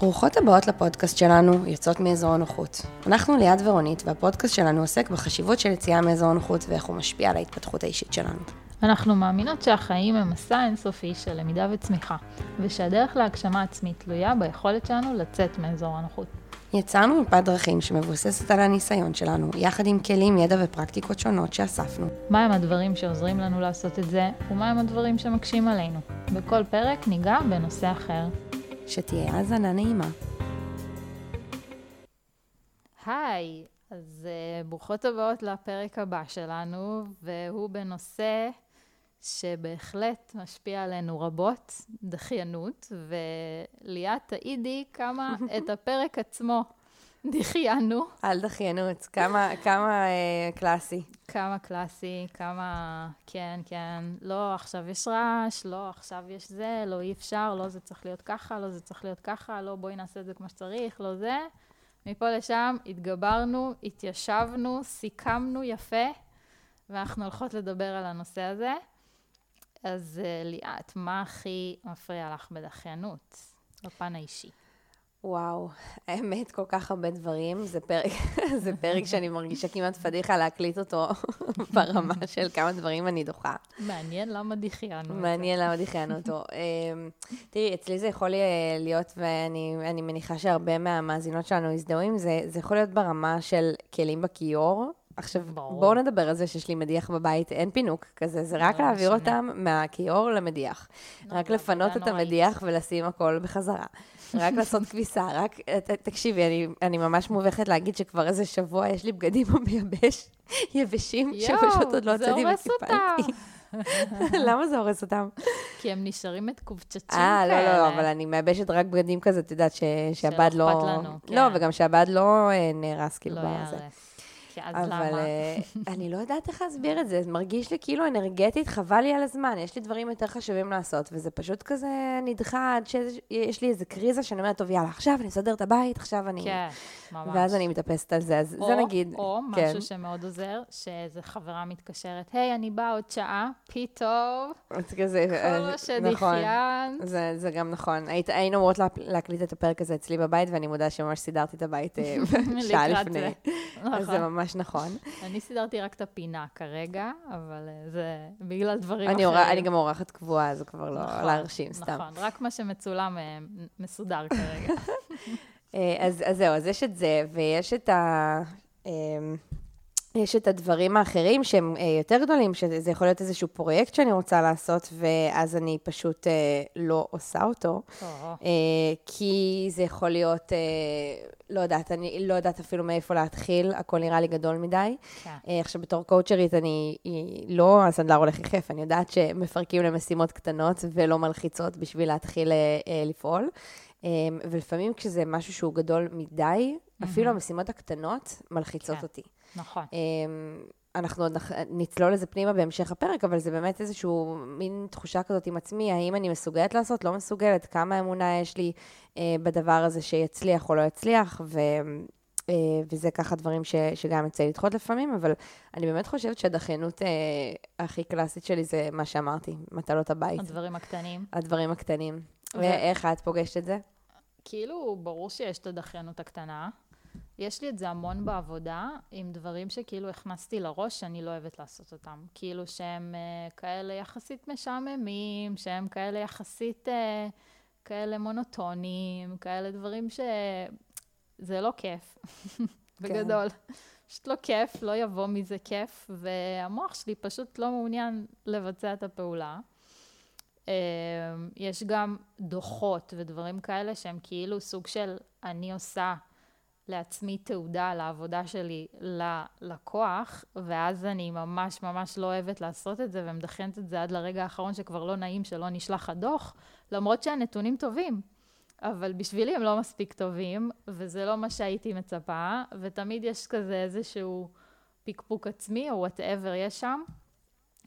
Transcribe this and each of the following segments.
ברוכות הבאות לפודקאסט שלנו, יוצאות מאזור הנוחות. אנחנו ליעד ורונית, והפודקאסט שלנו עוסק בחשיבות של יציאה מאזור הנוחות ואיך הוא משפיע על ההתפתחות האישית שלנו. אנחנו מאמינות שהחיים הם מסע אינסופי של למידה וצמיחה, ושהדרך להגשמה עצמית תלויה ביכולת שלנו לצאת מאזור הנוחות. יצרנו מפת דרכים שמבוססת על הניסיון שלנו, יחד עם כלים, ידע ופרקטיקות שונות שאספנו. מהם הדברים שעוזרים לנו לעשות את זה, ומהם הדברים שמקשים עלינו. בכל פרק ניגע בנושא אחר. שתהיה האזנה נעימה. היי, אז uh, ברוכות הבאות לפרק הבא שלנו, והוא בנושא שבהחלט משפיע עלינו רבות, דחיינות, וליאת, תעידי כמה את הפרק עצמו דחיינו. על דחיינות, כמה, כמה אה, קלאסי. כמה קלאסי, כמה כן, כן, לא, עכשיו יש רעש, לא, עכשיו יש זה, לא, אי אפשר, לא, זה צריך להיות ככה, לא, זה צריך להיות ככה, לא, בואי נעשה את זה כמו שצריך, לא זה. מפה לשם התגברנו, התיישבנו, סיכמנו יפה, ואנחנו הולכות לדבר על הנושא הזה. אז uh, ליאת, מה הכי מפריע לך בדחיינות, בפן האישי? וואו, האמת, כל כך הרבה דברים. זה פרק, זה פרק שאני מרגישה כמעט פדיחה להקליט אותו ברמה של כמה דברים אני דוחה. מעניין למה דחיינו. מעניין למה דחיינו אותו. אמ, תראי, אצלי זה יכול להיות, ואני מניחה שהרבה מהמאזינות שלנו הזדהו עם זה, זה יכול להיות ברמה של כלים בכיור. עכשיו, ברור. בואו נדבר על זה שיש לי מדיח בבית, אין פינוק כזה, זה רק לא, להעביר שונה. אותם מהכיור למדיח. לא, רק לפנות את המדיח ולשים הכל בחזרה. רק לעשות כביסה, רק, תקשיבי, אני, אני ממש מובכת להגיד שכבר איזה שבוע יש לי בגדים מייבש, יבשים, שפשוט עוד לא הוצאתי וקיפלתי. למה זה הורס אותם? כי הם נשארים מקובצ'צ'ים כאלה. אה, לא, לא, אבל אני מייבשת רק בגדים כזה, את יודעת, שהבד לא... שלא אכפת לנו, כן. לא, וגם שהבד לא אה, נהרס, כאילו, לא יהרס. אז אבל למה? אבל אה, אני לא יודעת איך להסביר את זה. זה מרגיש לי כאילו אנרגטית, חבל לי על הזמן. יש לי דברים יותר חשובים לעשות, וזה פשוט כזה נדחה עד שיש לי איזה קריזה שאני אומרת, טוב, יאללה, עכשיו אני אסדר את הבית, עכשיו אני... כן, ממש. ואז אני מתאפסת על זה, אז או, זה נגיד... או כן. משהו שמאוד עוזר, שאיזו חברה מתקשרת, היי, אני באה עוד שעה, פתאום, אז כזה, אה, כל נכון. זה, זה גם נכון. היית, היינו אמורות לה, להקליט את הפרק הזה אצלי בבית, ואני מודה שממש סידרתי את הבית אה, שעה לפני. זה. נכון. ממש נכון. אני סידרתי רק את הפינה כרגע, אבל אה, זה בגלל דברים אני, אחרים. אני גם אורחת קבועה, זה כבר לא נכון, להרשים, סתם. נכון, רק מה שמצולם אה, מסודר כרגע. אה, אז, אז זהו, אז יש את זה, ויש את ה... יש את הדברים האחרים שהם אה, יותר גדולים, שזה יכול להיות איזשהו פרויקט שאני רוצה לעשות, ואז אני פשוט אה, לא עושה אותו. או, אה, כי זה יכול להיות, לא יודעת, אני לא יודעת אפילו מאיפה להתחיל, הכל נראה לי גדול מדי. כן. עכשיו, בתור קואוצ'רית, אני לא הסנדלר הולך יחף, אני יודעת שמפרקים למשימות קטנות ולא מלחיצות בשביל להתחיל לפעול. ולפעמים כשזה משהו שהוא גדול מדי, אפילו המשימות הקטנות מלחיצות כן. אותי. נכון. אמ, אנחנו עוד נצלול לזה פנימה בהמשך הפרק, אבל זה באמת איזושהי מין תחושה כזאת עם עצמי, האם אני מסוגלת לעשות, לא מסוגלת, כמה אמונה יש לי אה, בדבר הזה שיצליח או לא יצליח, ו... אה, וזה ככה דברים ש, שגם יוצא לדחות לפעמים, אבל אני באמת חושבת שהדחיינות אה, הכי קלאסית שלי זה מה שאמרתי, מטלות הבית, הדברים הקטנים. הדברים הקטנים. ו- ואיך את פוגשת את זה? כאילו, ברור שיש את הדחיינות הקטנה. יש לי את זה המון בעבודה, עם דברים שכאילו הכנסתי לראש שאני לא אוהבת לעשות אותם. כאילו שהם uh, כאלה יחסית משעממים, שהם כאלה יחסית uh, כאלה מונוטונים, כאלה דברים ש... זה לא כיף, בגדול. פשוט לא כיף, לא יבוא מזה כיף, והמוח שלי פשוט לא מעוניין לבצע את הפעולה. אה, יש גם דוחות ודברים כאלה שהם כאילו סוג של אני עושה לעצמי תעודה על העבודה שלי ללקוח, ואז אני ממש ממש לא אוהבת לעשות את זה ומדחיינת את זה עד לרגע האחרון שכבר לא נעים שלא נשלח הדוח, למרות שהנתונים טובים. אבל בשבילי הם לא מספיק טובים, וזה לא מה שהייתי מצפה, ותמיד יש כזה איזשהו פקפוק עצמי, או וואטאבר יש שם,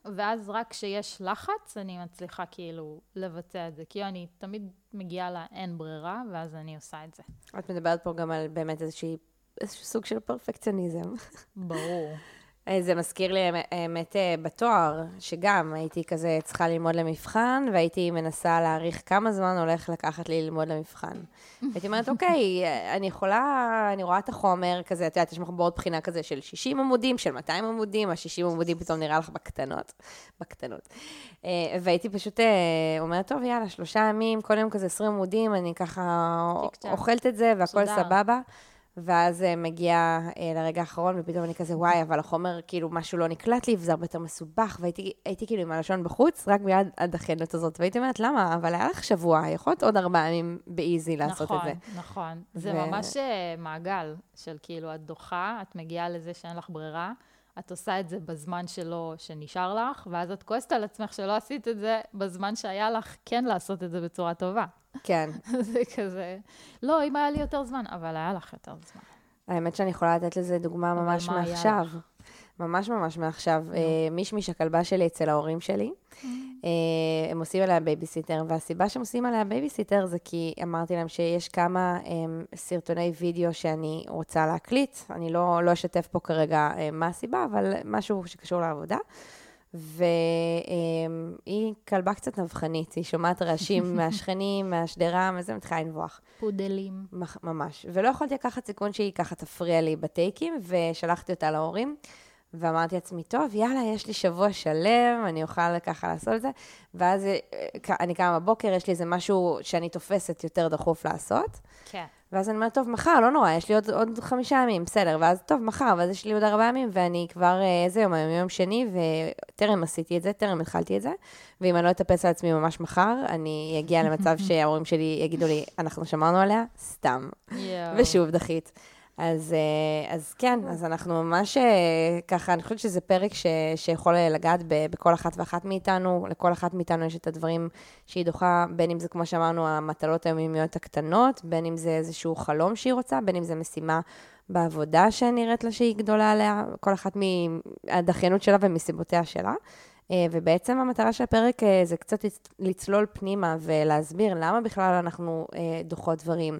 ואז רק כשיש לחץ, אני מצליחה כאילו לבצע את זה. כי אני תמיד מגיעה לאין ברירה, ואז אני עושה את זה. את מדברת פה גם על באמת איזושהי, איזשהו סוג של פרפקציוניזם. ברור. אה, זה מזכיר לי, האמת, אה, בתואר, שגם הייתי כזה צריכה ללמוד למבחן, והייתי מנסה להעריך כמה זמן הולך לקחת לי ללמוד למבחן. הייתי אומרת, אוקיי, אני יכולה, אני רואה את החומר כזה, את יודעת, יש בעוד בחינה כזה של 60 עמודים, של 200 עמודים, ה-60 עמודים פתאום נראה לך בקטנות, בקטנות. אה, והייתי פשוט אומרת, טוב, יאללה, שלושה ימים, כל יום כזה 20 עמודים, אני ככה אוכלת את זה, והכל סבבה. ואז אה, מגיע אה, לרגע האחרון, ופתאום אני כזה, וואי, אבל החומר, כאילו, משהו לא נקלט לי, וזה הרבה יותר מסובך, והייתי כאילו עם הלשון בחוץ, רק מיד הדחיינות הזאת. והייתי אומרת, למה? אבל היה לך שבוע, יכול להיות עוד ארבעה ימים באיזי לעשות נכון, את זה. נכון, נכון. זה ממש אה, מעגל של כאילו, את דוחה, את מגיעה לזה שאין לך ברירה. את עושה את זה בזמן שלו, שנשאר לך, ואז את כועסת על עצמך שלא עשית את זה בזמן שהיה לך כן לעשות את זה בצורה טובה. כן. זה כזה, לא, אם היה לי יותר זמן, אבל היה לך יותר זמן. האמת שאני יכולה לתת לזה דוגמה ממש מעכשיו. ממש ממש מעכשיו. אה, מישמיש הכלבה שלי אצל ההורים שלי, mm. אה, הם עושים עליה בייביסיטר, והסיבה שהם עושים עליה בייביסיטר זה כי אמרתי להם שיש כמה אה, סרטוני וידאו שאני רוצה להקליט. אני לא, לא אשתף פה כרגע מה הסיבה, אבל משהו שקשור לעבודה. והיא כלבה קצת נבחנית, היא שומעת רעשים מהשכנים, מהשדרה, וזה מתחילה לנבוח. פודלים. ממש. ולא יכולתי לקחת סיכון שהיא ככה תפריע לי בטייקים, ושלחתי אותה להורים. ואמרתי לעצמי, טוב, יאללה, יש לי שבוע שלם, אני אוכל ככה לעשות את זה. ואז אה, אני קמה בבוקר, יש לי איזה משהו שאני תופסת יותר דחוף לעשות. כן. ואז אני אומרת, טוב, מחר, לא נורא, יש לי עוד, עוד חמישה ימים, בסדר. ואז, טוב, מחר, ואז יש לי עוד ארבעה ימים, ואני כבר, אה, איזה יום היום? יום שני, וטרם עשיתי את זה, טרם התחלתי את זה. ואם אני לא אטפס על עצמי ממש מחר, אני אגיע למצב שההורים שלי יגידו לי, אנחנו שמרנו עליה, סתם. ושוב דחית. אז, אה, אז כן, אז אנחנו ממש אה, ככה, אני חושבת שזה פרק ש, שיכול לגעת ב, בכל אחת ואחת מאיתנו, לכל אחת מאיתנו יש את הדברים שהיא דוחה, בין אם זה, כמו שאמרנו, המטלות היומיומיות הקטנות, בין אם זה איזשהו חלום שהיא רוצה, בין אם זה משימה בעבודה שנראית לה שהיא גדולה עליה, כל אחת מהדחיינות שלה ומסיבותיה שלה. אה, ובעצם המטרה של הפרק זה קצת לצלול פנימה ולהסביר למה בכלל אנחנו דוחות דברים,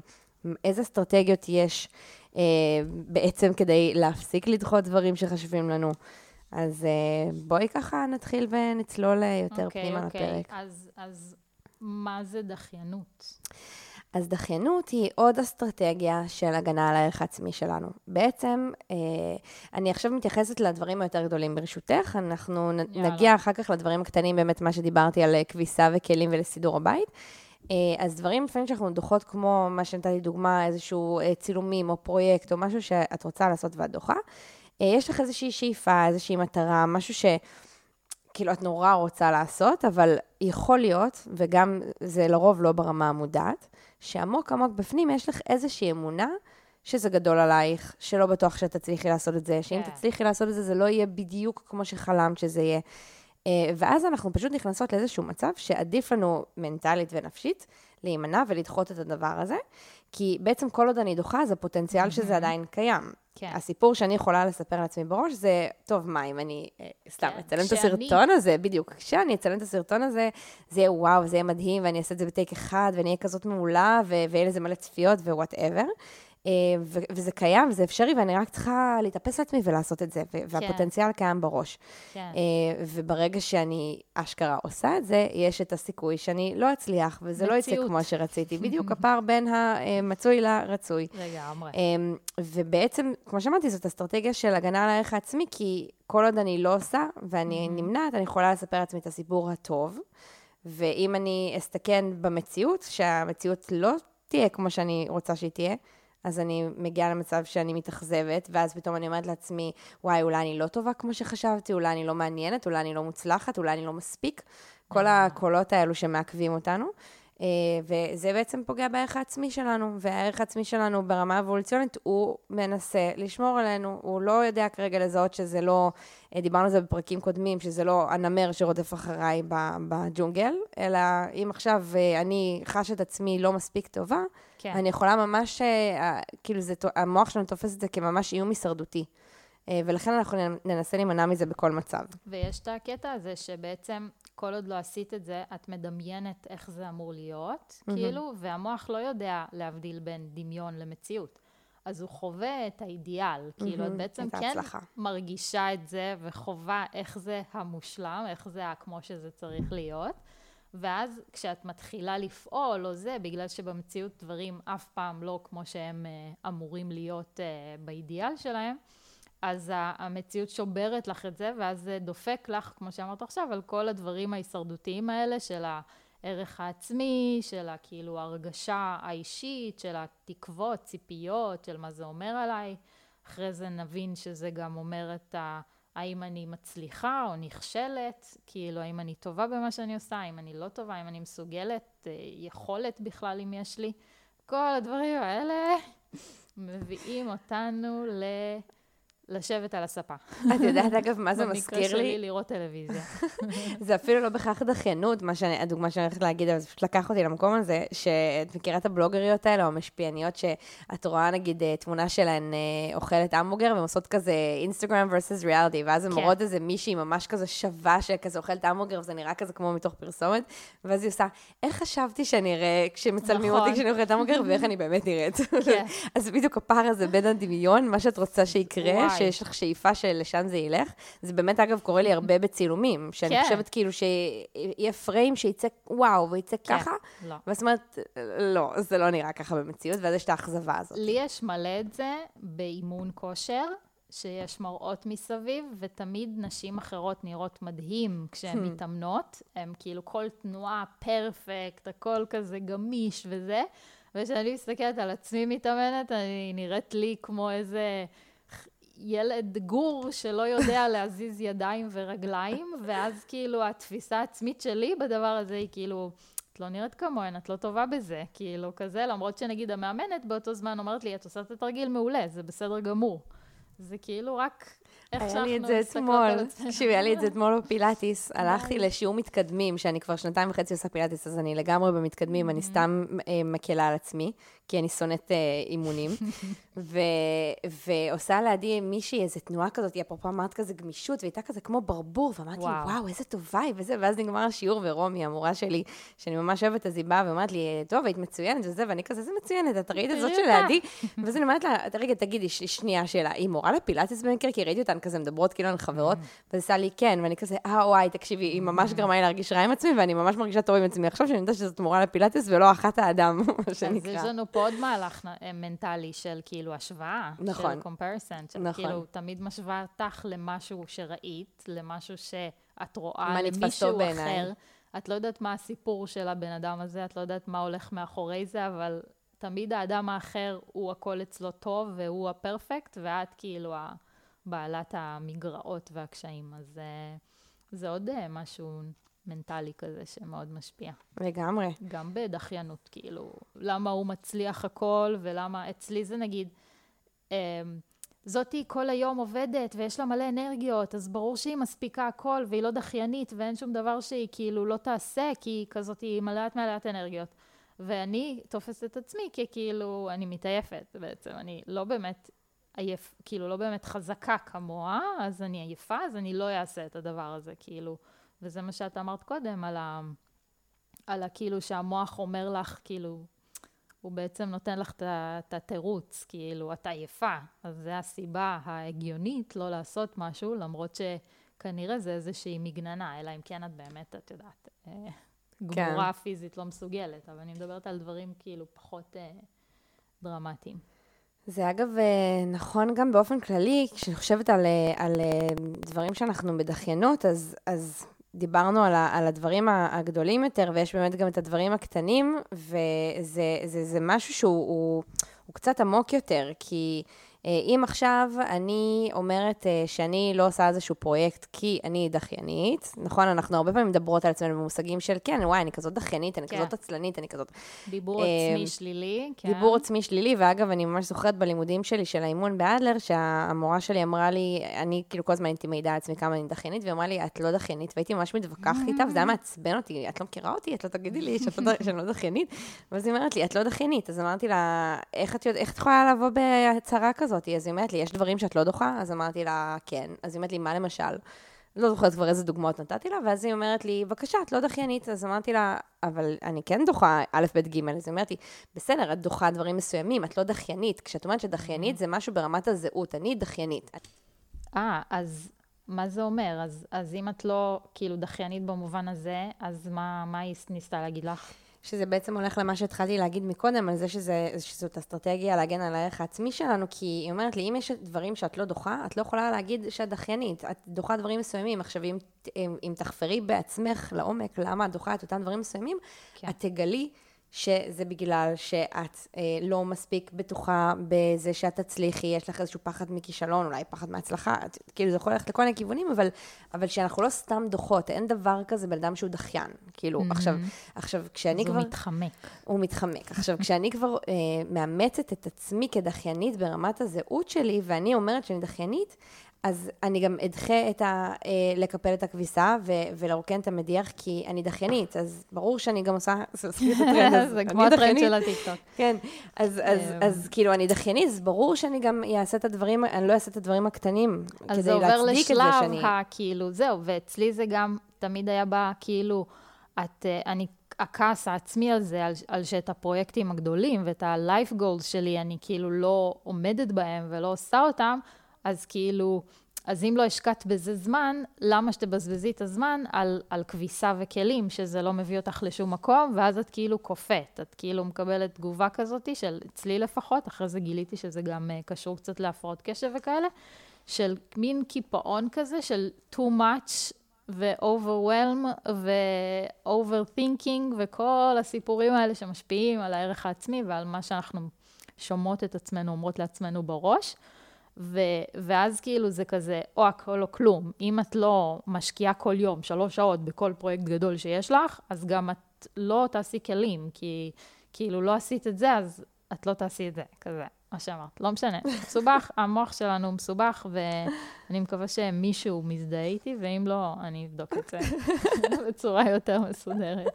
איזה אסטרטגיות יש. אה, בעצם כדי להפסיק לדחות דברים שחשובים לנו. אז אה, בואי ככה נתחיל ונצלול אה, יותר okay, פנימה okay. לפרק. אוקיי, אז, אז מה זה דחיינות? אז דחיינות היא עוד אסטרטגיה של הגנה על הערך העצמי שלנו. בעצם, אה, אני עכשיו מתייחסת לדברים היותר גדולים ברשותך, אנחנו יאללה. נגיע אחר כך לדברים הקטנים, באמת מה שדיברתי על כביסה וכלים ולסידור הבית. אה, אז דברים לפעמים שאנחנו דוחות, כמו מה שנתתי דוגמה, איזשהו אה, צילומים או פרויקט או משהו שאת רוצה לעשות ואת דוחה, אה, יש לך איזושהי שאיפה, איזושהי מטרה, משהו ש... כאילו, את נורא רוצה לעשות, אבל יכול להיות, וגם זה לרוב לא ברמה המודעת, שעמוק עמוק בפנים יש לך איזושהי אמונה שזה גדול עלייך, שלא בטוח שאת תצליחי לעשות את זה, שאם yeah. כן. תצליחי לעשות את זה, זה לא יהיה בדיוק כמו שחלמת שזה יהיה. אה, ואז אנחנו פשוט נכנסות לאיזשהו מצב שעדיף לנו מנטלית ונפשית להימנע ולדחות את הדבר הזה, כי בעצם כל עוד אני דוחה, זה פוטנציאל שזה עדיין קיים. כן. הסיפור שאני יכולה לספר לעצמי בראש זה, טוב, מה, אם אני אה, סתם כן. אצלם את הסרטון הזה, בדיוק, כשאני אצלם את הסרטון הזה, זה יהיה וואו, זה יהיה מדהים, ואני אעשה את זה בטייק אחד, ואני אהיה כזאת מעולה, ויהיה לזה מלא צפיות ו whatever. אה, וזה קיים, זה אפשרי, ואני רק צריכה להתאפס לעצמי ולעשות את זה, והפוטנציאל כן. קיים בראש. כן. אה, וברגע שאני אשכרה עושה את זה, יש את הסיכוי שאני לא אצליח, וזה מציאות. לא יצא כמו שרציתי. בדיוק הפער בין המצוי לרצוי. לגמרי. ובעצם, כמו שאמרתי, זאת אסטרטגיה של הגנה על הערך העצמי, כי כל עוד אני לא עושה, ואני נמנעת, אני יכולה לספר לעצמי את הסיפור הטוב. ואם אני אסתכן במציאות, שהמציאות לא תהיה כמו שאני רוצה שהיא תהיה, אז אני מגיעה למצב שאני מתאכזבת, ואז פתאום אני אומרת לעצמי, וואי, אולי אני לא טובה כמו שחשבתי, אולי אני לא מעניינת, אולי אני לא מוצלחת, אולי אני לא מספיק. כל אה. הקולות האלו שמעכבים אותנו. אה, וזה בעצם פוגע בערך העצמי שלנו, והערך העצמי שלנו ברמה אבולוציונית, הוא מנסה לשמור עלינו, הוא לא יודע כרגע לזהות שזה לא, אה, דיברנו על זה בפרקים קודמים, שזה לא הנמר שרודף אחריי בג'ונגל, אלא אם עכשיו אני חש את עצמי לא מספיק טובה, כן. אני יכולה ממש, אה, כאילו, זה, המוח שלנו תופס את זה כממש איום הישרדותי. אה, ולכן אנחנו ננסה להימנע מזה בכל מצב. ויש את הקטע הזה שבעצם כל עוד לא עשית את זה, את מדמיינת איך זה אמור להיות, mm-hmm. כאילו, והמוח לא יודע להבדיל בין דמיון למציאות. אז הוא חווה את האידיאל. Mm-hmm, כאילו, את בעצם כן הצלחה. מרגישה את זה וחווה איך זה המושלם, איך זה כמו שזה צריך להיות. ואז כשאת מתחילה לפעול או זה, בגלל שבמציאות דברים אף פעם לא כמו שהם uh, אמורים להיות uh, באידיאל שלהם, אז המציאות שוברת לך את זה, ואז זה דופק לך, כמו שאמרת עכשיו, על כל הדברים ההישרדותיים האלה של הערך העצמי, של הכאילו הרגשה האישית, של התקוות, ציפיות, של מה זה אומר עליי. אחרי זה נבין שזה גם אומר את ה... האם אני מצליחה או נכשלת, כאילו האם אני טובה במה שאני עושה, האם אני לא טובה, האם אני מסוגלת, אה, יכולת בכלל אם יש לי. כל הדברים האלה מביאים אותנו ל... לשבת על הספה. את יודעת, אגב, מה זה מזכיר לי? במקרה שלי, לראות טלוויזיה. זה אפילו לא בהכרח דחיינות, הדוגמה שאני הולכת להגיד, אבל זה פשוט לקח אותי למקום הזה, שאת מכירה את הבלוגריות האלה, או המשפיעניות, שאת רואה, נגיד, אה, תמונה שלהן אה, אוכלת המבוגר, והן עושות כזה אינסטגרם versus ריאליטי, ואז הן כן. מראות איזה מישהי ממש כזה שווה, שכזה אוכלת המבוגר, וזה נראה כזה כמו מתוך פרסומת, ואז היא עושה, איך חשבתי שאני אראה כשמצלמים אותי נכון. כשאני אוכלת המבוגר, ואיך אני באמת נראית. כן. אז בדיוק הפער הזה בין הדמיון, מה שאת רוצה שיקרה, שיש לך שאיפה שלשם זה ילך. זה באמת, אגב, קורה לי הרבה בצילומים, שאני כן. חושבת כאילו שיהיה פריים שיצא וואו, ויצא כן. ככה, לא. ואת אומרת, לא, זה לא נראה ככה במציאות, ואז יש את האכזבה הזאת. לי יש מלא את זה באימון כושר. שיש מראות מסביב, ותמיד נשים אחרות נראות מדהים כשהן hmm. מתאמנות. הן כאילו כל תנועה פרפקט, הכל כזה גמיש וזה. וכשאני מסתכלת על עצמי מתאמנת, אני נראית לי כמו איזה ילד גור שלא יודע להזיז ידיים ורגליים, ואז כאילו התפיסה העצמית שלי בדבר הזה היא כאילו, את לא נראית כמוהן, את לא טובה בזה, כאילו כזה, למרות שנגיד המאמנת באותו זמן אומרת לי, את עושה את התרגיל מעולה, זה בסדר גמור. זה כאילו רק איך. היה לי את זה אתמול, תקשיבי, היה לי את זה אתמול בפילאטיס. הלכתי לשיעור מתקדמים, שאני כבר שנתיים וחצי עושה פילאטיס, אז אני לגמרי במתקדמים, אני סתם אה, מקלה על עצמי, כי אני שונאת אה, אימונים. ועושה לידי מישהי איזה תנועה כזאת, אפרופו אמרת כזה גמישות, והייתה כזה כמו ברבור, ואמרתי, וואו, איזה טובה היא, וזה, ואז נגמר השיעור, ורומי, המורה שלי, שאני ממש אוהבת, אז היא באה ואומרת לי, טוב, היית מצוינת וזה, ואני כזה, זה מצוינת, את ראית את זאת שלידי? ואז אני אומרת לה, רגע, תגידי, שנייה, שאלה, היא מורה לפילאטיס במקרה? כי ראיתי אותן כזה מדברות כאילו הן חברות, mm. וזה עשה לי כן, ואני כזה, אה, וואי, תקשיבי, היא ממש. גרמה לי להרגיש רע עם עצמי, ואני ממש מרגישה טוב עם עצמי עכשיו, שאני יודעת שזאת מורה לפילאטיס ולא אחת האדם, מה שנקרא. אז יש לנו פה עוד מהלך אה, מנטלי של כאילו השוואה, נכון, של של נכון. כאילו תמיד משווה אותך למשהו שראית, למשהו שאת רואה למישהו אחר. את לא יודעת מה הסיפור של הבן אדם הזה, את לא יודעת מה הולך מאחורי זה, אבל תמיד האדם האחר הוא הכל אצלו טוב והוא הפרפקט, ואת כאילו בעלת המגרעות והקשיים. אז uh, זה עוד uh, משהו מנטלי כזה שמאוד משפיע. לגמרי. גם בדחיינות, כאילו, למה הוא מצליח הכל, ולמה אצלי זה נגיד, um, זאתי כל היום עובדת ויש לה מלא אנרגיות, אז ברור שהיא מספיקה הכל והיא לא דחיינית ואין שום דבר שהיא כאילו לא תעשה, כי היא כזאת, היא מלאת מלאת אנרגיות. ואני תופסת את עצמי ככאילו, אני מתעייפת בעצם, אני לא באמת עייף, כאילו לא באמת חזקה כמוה, אז אני עייפה, אז אני לא אעשה את הדבר הזה, כאילו. וזה מה שאת אמרת קודם, על ה... על ה... כאילו שהמוח אומר לך, כאילו, הוא בעצם נותן לך את התירוץ, כאילו, את עייפה. אז זו הסיבה ההגיונית לא לעשות משהו, למרות שכנראה זה איזושהי מגננה, אלא אם כן את באמת, את יודעת, אה, גמורה כן. פיזית לא מסוגלת. אבל אני מדברת על דברים כאילו פחות אה, דרמטיים. זה אגב אה, נכון גם באופן כללי, כשאני חושבת על, אה, על אה, דברים שאנחנו בדחיינות, אז, אז דיברנו על, על הדברים הגדולים יותר, ויש באמת גם את הדברים הקטנים, וזה זה, זה משהו שהוא הוא, הוא קצת עמוק יותר, כי... אה, אם עכשיו אני אומרת אה, שאני לא עושה איזשהו פרויקט כי אני דחיינית, נכון? אנחנו הרבה פעמים מדברות על עצמנו במושגים של, כן, וואי, אני כזאת דחיינית, אני כן. כזאת עצלנית, אני כזאת... דיבור אה, עצמי שלילי, כן. דיבור עצמי שלילי, ואגב, אני ממש זוכרת בלימודים שלי של האימון באדלר, שהמורה שלי אמרה לי, אני כאילו כל הזמן הייתי מעידה על עצמי כמה אני דחיינית, והיא אמרה לי, את לא דחיינית, והייתי ממש מתווכחת איתה, וזה היה מעצבן אותי, את לא מכירה אותי, את לא תגידי לי לא שאני לא דחיינית, ואז היא אומרת לי, את לא דחיינית, אז אמרתי לה, איך את יכולה לבוא בהצהרה כזאת? אז היא אומרת לי, יש דברים שאת לא דוחה? אז אמרתי לה, כן. אז היא אומרת לי, מה למשל? לא זוכרת כבר איזה דוגמאות נתתי לה, ואז היא אומרת לי, בבקשה, את לא דחיינית. אז אמרתי לה, אבל אני כן דוחה א', ב', ג', אז היא אומרת לי, בסדר, את דוחה דברים מסוימים, את לא דחיינית. כשאת אומרת שדחיינית זה משהו ברמת הזהות, אני דחיינית. אה, אז מה זה אומר? אז, אז אם את לא כאילו דחיינית במובן הזה, אז מה, מה היא ניסתה להגיד לך? שזה בעצם הולך למה שהתחלתי להגיד מקודם, על זה שזה, שזאת אסטרטגיה להגן על הערך העצמי שלנו, כי היא אומרת לי, אם יש דברים שאת לא דוחה, את לא יכולה להגיד שאת דחיינית. את דוחה דברים מסוימים. עכשיו, אם, אם, אם תחפרי בעצמך לעומק למה את דוחה את אותם דברים מסוימים, כן. את תגלי שזה בגלל שאת אה, לא מספיק בטוחה בזה שאת תצליחי, יש לך איזשהו פחד מכישלון, אולי פחד מהצלחה, את, כאילו זה יכול ללכת לכל מיני כיוונים, אבל, אבל שאנחנו לא סתם דוחות, אין דבר כזה בן אדם שהוא דחיין. כאילו, mm-hmm. עכשיו, עכשיו, כשאני כבר... הוא מתחמק. הוא מתחמק. עכשיו, כשאני כבר אה, מאמצת את עצמי כדחיינית ברמת הזהות שלי, ואני אומרת שאני דחיינית, אז אני גם אדחה את ה... אה, לקפל את הכביסה ו, ולרוקן את המדיח, כי אני דחיינית, אז ברור שאני גם עושה... זה כמו הטרנד של הטיקטוק. כן, אז, אז, אז, אז כאילו אני דחיינית, אז ברור שאני גם אעשה את הדברים, אני לא אעשה את הדברים הקטנים, כדי להצדיק את זה שאני... אז זה עובר לשלב הכאילו, זהו, ואצלי זה גם תמיד היה בא, כאילו, את, אה, אני הכעס העצמי הזה, על, על שאת הפרויקטים הגדולים ואת ה-life goals שלי, אני כאילו לא עומדת בהם ולא עושה אותם, אז כאילו, אז אם לא השקעת בזה זמן, למה שתבזבזי את הזמן על, על כביסה וכלים, שזה לא מביא אותך לשום מקום, ואז את כאילו קופאת, את כאילו מקבלת תגובה כזאת, של אצלי לפחות, אחרי זה גיליתי שזה גם uh, קשור קצת להפרעות קשב וכאלה, של מין קיפאון כזה, של too much ו-overwhelm ו-overthinking וכל הסיפורים האלה שמשפיעים על הערך העצמי ועל מה שאנחנו שומעות את עצמנו, אומרות לעצמנו בראש. ו- ואז כאילו זה כזה, או הכל או כלום. אם את לא משקיעה כל יום שלוש שעות בכל פרויקט גדול שיש לך, אז גם את לא תעשי כלים, כי כאילו לא עשית את זה, אז את לא תעשי את זה, כזה, מה שאמרת. לא משנה, מסובך, המוח שלנו מסובך, ואני מקווה שמישהו מזדהה איתי, ואם לא, אני אבדוק את זה בצורה יותר מסודרת.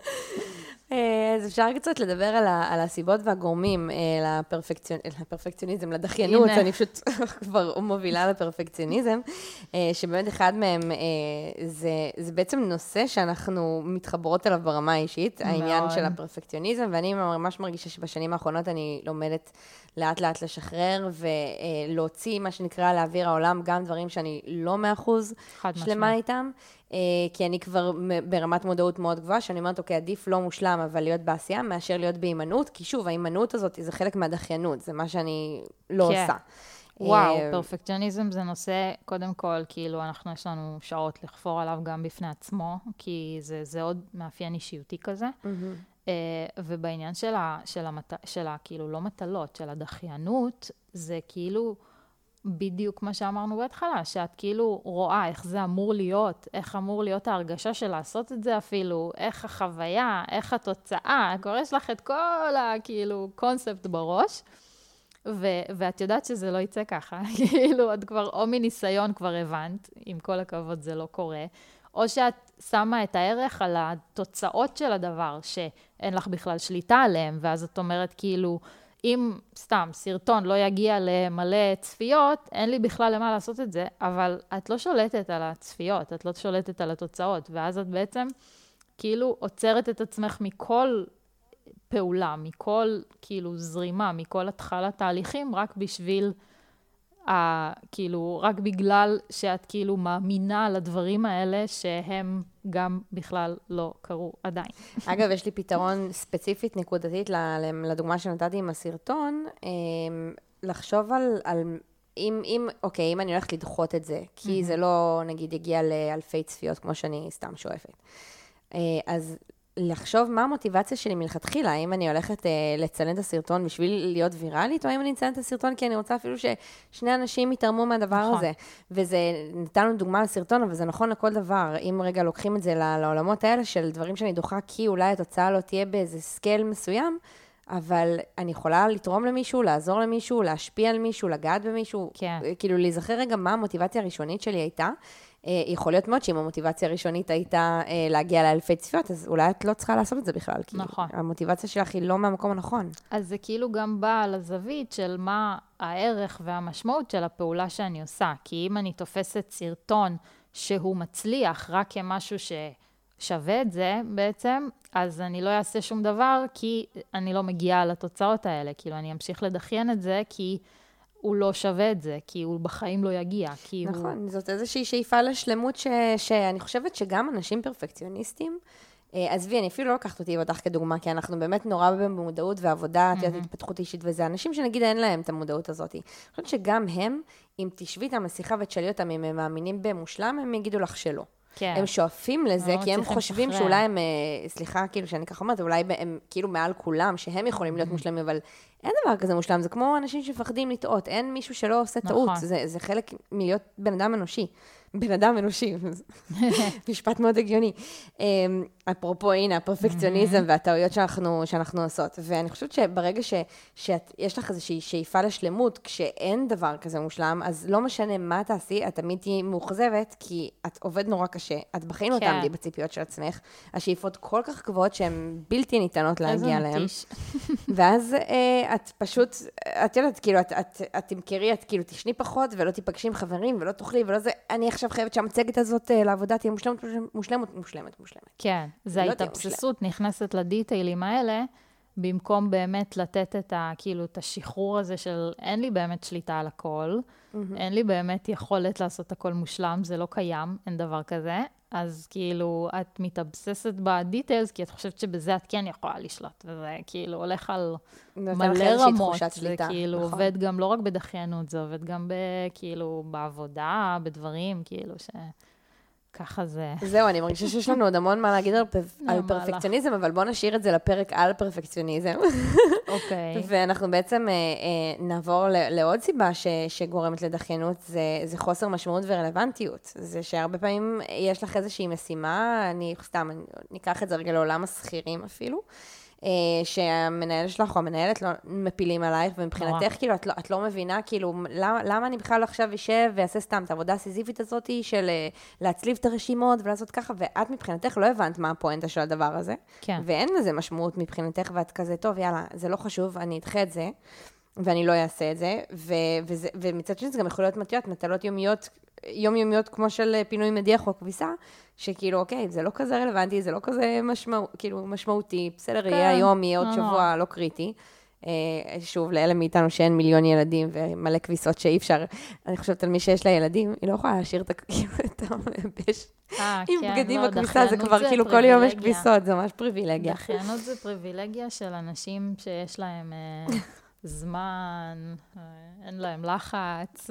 אה, אז אפשר קצת לדבר על, ה, על הסיבות והגורמים אה, לפרפקציונ... לפרפקציוניזם, לדחיינות, אני פשוט כבר מובילה לפרפקציוניזם, אה, שבאמת אחד מהם זה, זה בעצם נושא שאנחנו מתחברות אליו ברמה האישית, העניין של הפרפקציוניזם, ואני ממש מרגישה שבשנים האחרונות אני לומדת לאט לאט לשחרר ולהוציא, מה שנקרא, לאוויר העולם, גם דברים שאני לא מאה אחוז שלמה איתם. אה, כי אני כבר ברמת מודעות מאוד גבוהה, שאני אומרת, אוקיי, עדיף לא מושלם, אבל להיות בעשייה, מאשר להיות בהימנעות, כי שוב, ההימנעות הזאת זה חלק מהדחיינות, זה מה שאני לא כן. עושה. וואו, אה, פרפקציוניזם זה נושא, קודם כל, כאילו, אנחנו, יש לנו שעות לחפור עליו גם בפני עצמו, כי זה, זה עוד מאפיין אישיותי כזה. Mm-hmm. ובעניין של ה, של, המת, של ה, כאילו, לא מטלות, של הדחיינות, זה כאילו... בדיוק מה שאמרנו בהתחלה, שאת כאילו רואה איך זה אמור להיות, איך אמור להיות ההרגשה של לעשות את זה אפילו, איך החוויה, איך התוצאה, כבר יש לך את כל הכאילו קונספט בראש, ו- ואת יודעת שזה לא יצא ככה, כאילו את כבר, או מניסיון כבר הבנת, עם כל הכבוד זה לא קורה, או שאת שמה את הערך על התוצאות של הדבר, שאין לך בכלל שליטה עליהן, ואז את אומרת כאילו, אם סתם סרטון לא יגיע למלא צפיות, אין לי בכלל למה לעשות את זה, אבל את לא שולטת על הצפיות, את לא שולטת על התוצאות, ואז את בעצם כאילו עוצרת את עצמך מכל פעולה, מכל כאילו זרימה, מכל התחלת תהליכים, רק בשביל... ה, כאילו, רק בגלל שאת כאילו מאמינה לדברים האלה שהם גם בכלל לא קרו עדיין. אגב, יש לי פתרון ספציפית, נקודתית, לדוגמה שנתתי עם הסרטון, אמ, לחשוב על, על אם, אם, אוקיי, אם אני הולכת לדחות את זה, כי mm-hmm. זה לא, נגיד, יגיע לאלפי צפיות, כמו שאני סתם שואפת. אה, אז לחשוב מה המוטיבציה שלי מלכתחילה, האם אני הולכת אה, לצלם את הסרטון בשביל להיות ויראלית, או האם אני אצלם את הסרטון כי אני רוצה אפילו ששני אנשים יתרמו מהדבר נכון. הזה. וזה, נתנו דוגמה לסרטון, אבל זה נכון לכל דבר. אם רגע לוקחים את זה לעולמות האלה של דברים שאני דוחה כי אולי התוצאה לא תהיה באיזה scale מסוים, אבל אני יכולה לתרום למישהו, לעזור למישהו, להשפיע על מישהו, לגעת במישהו. כן. כאילו, להיזכר רגע מה המוטיבציה הראשונית שלי הייתה. אה, יכול להיות מאוד שאם המוטיבציה הראשונית הייתה אה, להגיע לאלפי צפיות, אז אולי את לא צריכה לעשות את זה בכלל. נכון. כי המוטיבציה שלך היא לא מהמקום הנכון. אז זה כאילו גם בא על הזווית של מה הערך והמשמעות של הפעולה שאני עושה. כי אם אני תופסת סרטון שהוא מצליח רק כמשהו ששווה את זה בעצם, אז אני לא אעשה שום דבר כי אני לא מגיעה לתוצאות האלה. כאילו, אני אמשיך לדחיין את זה כי הוא לא שווה את זה, כי הוא בחיים לא יגיע, כי נכון, הוא... נכון, זאת איזושהי שאיפה לשלמות ש... שאני חושבת שגם אנשים פרפקציוניסטים, אה, עזבי, אני אפילו לא לקחת אותי ואותך כדוגמה, כי אנחנו באמת נורא במודעות ועבודה, את יודעת, התפתחות אישית וזה, אנשים שנגיד אין להם את המודעות הזאת. אני חושבת שגם הם, אם תשבי איתם לשיחה ותשאלי אותם אם הם מאמינים במושלם, הם יגידו לך שלא. כן. הם שואפים לזה, כי הם חושבים לשחרר. שאולי הם, אה, סליחה, כאילו, שאני ככה אומרת, אולי הם כאילו מעל כולם, שהם יכולים להיות מושלמים, אבל אין דבר כזה מושלם, זה כמו אנשים שמפחדים לטעות, אין מישהו שלא עושה טעות, נכון. זה, זה חלק מלהיות בן אדם אנושי. בן אדם אנושי, משפט מאוד הגיוני. אפרופו, הנה, הפרפקציוניזם והטעויות שאנחנו, שאנחנו עושות. ואני חושבת שברגע ש, שיש לך איזושהי שאיפה לשלמות, כשאין דבר כזה מושלם, אז לא משנה מה תעשי, את תמיד תהיי מאוכזבת, כי את עובד נורא קשה, את בחיים לא. תעמדי בציפיות של עצמך. השאיפות כל כך גבוהות שהן בלתי ניתנות להגיע. מתיש. ואז אה, את פשוט, את יודעת, כאילו, את, את, את תמכרי, את כאילו תשני פחות, ולא תיפגשי עם חברים, ולא תאכלי, ולא זה, אני עכשיו חייבת שהמצגת הזאת אה, לעבודה תהיה מושלמת, מושלמת, מושלמת, מושלמת. כן, זה לא ההתאבססות נכנסת לדיטיילים האלה, במקום באמת לתת את ה... כאילו, את השחרור הזה של אין לי באמת שליטה על הכל, אין לי באמת יכולת לעשות הכל מושלם, זה לא קיים, אין דבר כזה. אז כאילו, את מתאבססת בדיטיילס, כי את חושבת שבזה את כן יכולה לשלוט, וזה כאילו הולך על מלא רמות. זה שליטה, כאילו נכון. עובד גם לא רק בדחיינות, זה עובד גם ב, כאילו בעבודה, בדברים, כאילו ש... ככה זה. זהו, אני מרגישה שיש לנו עוד המון מה להגיד על, פר- על. פרפקציוניזם, אבל בואו נשאיר את זה לפרק על פרפקציוניזם. אוקיי. ואנחנו בעצם אה, אה, נעבור לעוד סיבה ש, שגורמת לדחיינות, זה, זה חוסר משמעות ורלוונטיות. זה שהרבה פעמים יש לך איזושהי משימה, אני סתם, אני, ניקח את זה רגע לעולם השכירים אפילו. אה, שהמנהל שלך או המנהלת לא מפילים עלייך, ומבחינתך. כאילו, את לא, את לא מבינה, כאילו, למה, למה אני בכלל עכשיו אשב ואעשה סתם את העבודה הסיזיפית הזאת של אה, להצליב את הרשימות ולעשות ככה, ואת מבחינתך לא הבנת מה הפואנטה של הדבר הזה. כן. ואין לזה משמעות מבחינתך, ואת כזה, טוב, יאללה, זה לא חשוב, אני אדחה את זה, ואני לא אעשה את זה. ו- וזה ומצד שני, זה גם יכול להיות מטיות, מטלות יומיות, יומיומיות כמו של אה, פינוי מדיח או כביסה, שכאילו, אוקיי, זה לא כזה רלוונטי, זה לא כזה משמע, כאילו, משמעותי, בסדר, כן, יהיה היום, יהיה עוד לא שבוע, לא קריטי. אה, שוב, לאלה מאיתנו שאין מיליון ילדים ומלא כביסות שאי אפשר, אני חושבת על מי שיש לה ילדים, היא לא יכולה להשאיר את ה- כאילו, המבש אה, עם כן, בגדים לא, בכביסה, זה כבר כאילו כל יום יש. כביסות, זה ממש פריבילגיה. דחיינות זה פריבילגיה של אנשים שיש להם זמן, אין להם לחץ,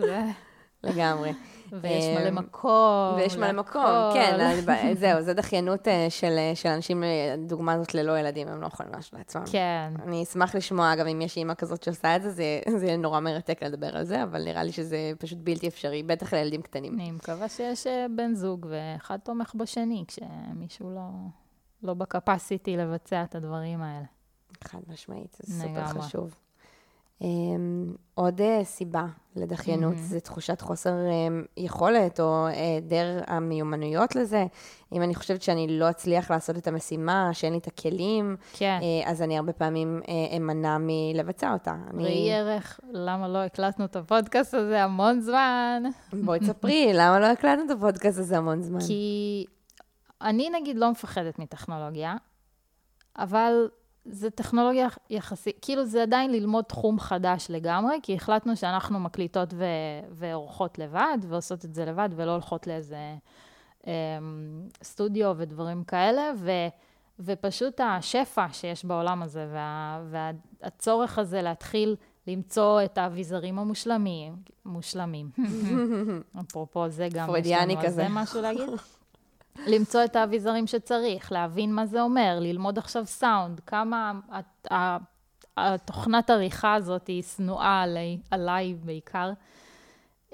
לגמרי. ויש מלא מקום. ויש מלא מקום. כן, זהו, זה דחיינות אה, של אה, של אנשים, אה, הדוגמה הזאת ללא ילדים, הם לא יכולים להרשות לעצמם. כן. אני אשמח לשמוע, אגב, אם יש אימא כזאת שעושה את זה, זה זה יהיה נורא מרתק לדבר על זה, אבל נראה לי שזה פשוט בלתי אפשרי, בטח לילדים קטנים. אני מקווה שיש בן זוג ואחד תומך בשני, כשמישהו לא, לא בקפסיטי לבצע את הדברים האלה. חד משמעית, זה סופר. חשוב. אמ, עוד אה, סיבה לדחיינות זה תחושת חוסר אמ, יכולת או היעדר המיומנויות לזה. אם אני חושבת שאני לא אצליח לעשות את המשימה, שאין לי את הכלים, כן. אה, אז אני הרבה פעמים אה, אמנע מלבצע אותה. אני- ראי ערך, למה לא הקלטנו את הפודקאסט הזה המון זמן? בואי תספרי, למה לא הקלטנו את הפודקאסט הזה המון זמן? כי אני נגיד לא מפחדת מטכנולוגיה, אבל זה טכנולוגיה יחסית, כאילו זה עדיין ללמוד תחום חדש לגמרי, כי החלטנו שאנחנו מקליטות ו- ועורכות לבד, ועושות את זה לבד, ולא הולכות לאיזה אמ, סטודיו ודברים כאלה, ו... ופשוט השפע שיש בעולם הזה, וה, והצורך הזה להתחיל למצוא את האביזרים המושלמים, מושלמים. אפרופו זה גם, פרוידיאני כזה. זה משהו להגיד? למצוא את האביזרים שצריך, להבין מה זה אומר, ללמוד עכשיו סאונד, כמה התוכנת עריכה הזאת היא שנואה עליי, עליי בעיקר.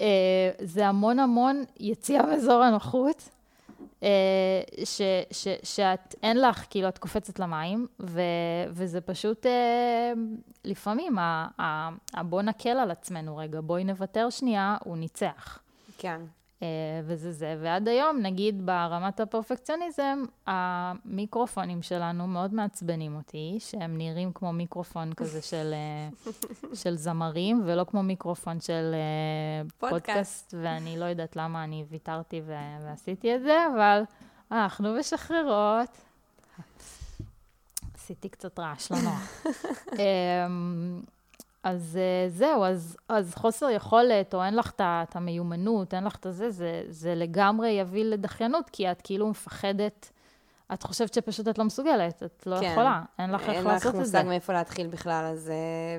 אה, זה המון המון יציאה מאזור הנוחות, אה, ש, ש, שאת, אין לך, כאילו, את קופצת למים, ו, וזה פשוט, אה, לפעמים, ה, ה, ה, בוא נקל על עצמנו רגע, בואי נוותר שנייה, הוא ניצח. כן. אה, וזה זה. ועד היום, נגיד ברמת הפרפקציוניזם, המיקרופונים שלנו מאוד מעצבנים אותי, שהם נראים כמו מיקרופון כזה של, אה, של זמרים, ולא כמו מיקרופון של אה, פודקאסט. פודקאסט, ואני לא יודעת למה אני ויתרתי ועשיתי את זה, אבל אנחנו משחררות. עשיתי קצת רעש, לא נוח. אז uh, זהו, אז, אז חוסר יכולת, או אין לך את המיומנות, אין לך את זה, זה, זה לגמרי יביא לדחיינות, כי את כאילו מפחדת את חושבת שפשוט את לא מסוגלת, את לא כן. יכולה, אין לך איך לעשות את זה. אין לך מושג מאיפה להתחיל בכלל, אז...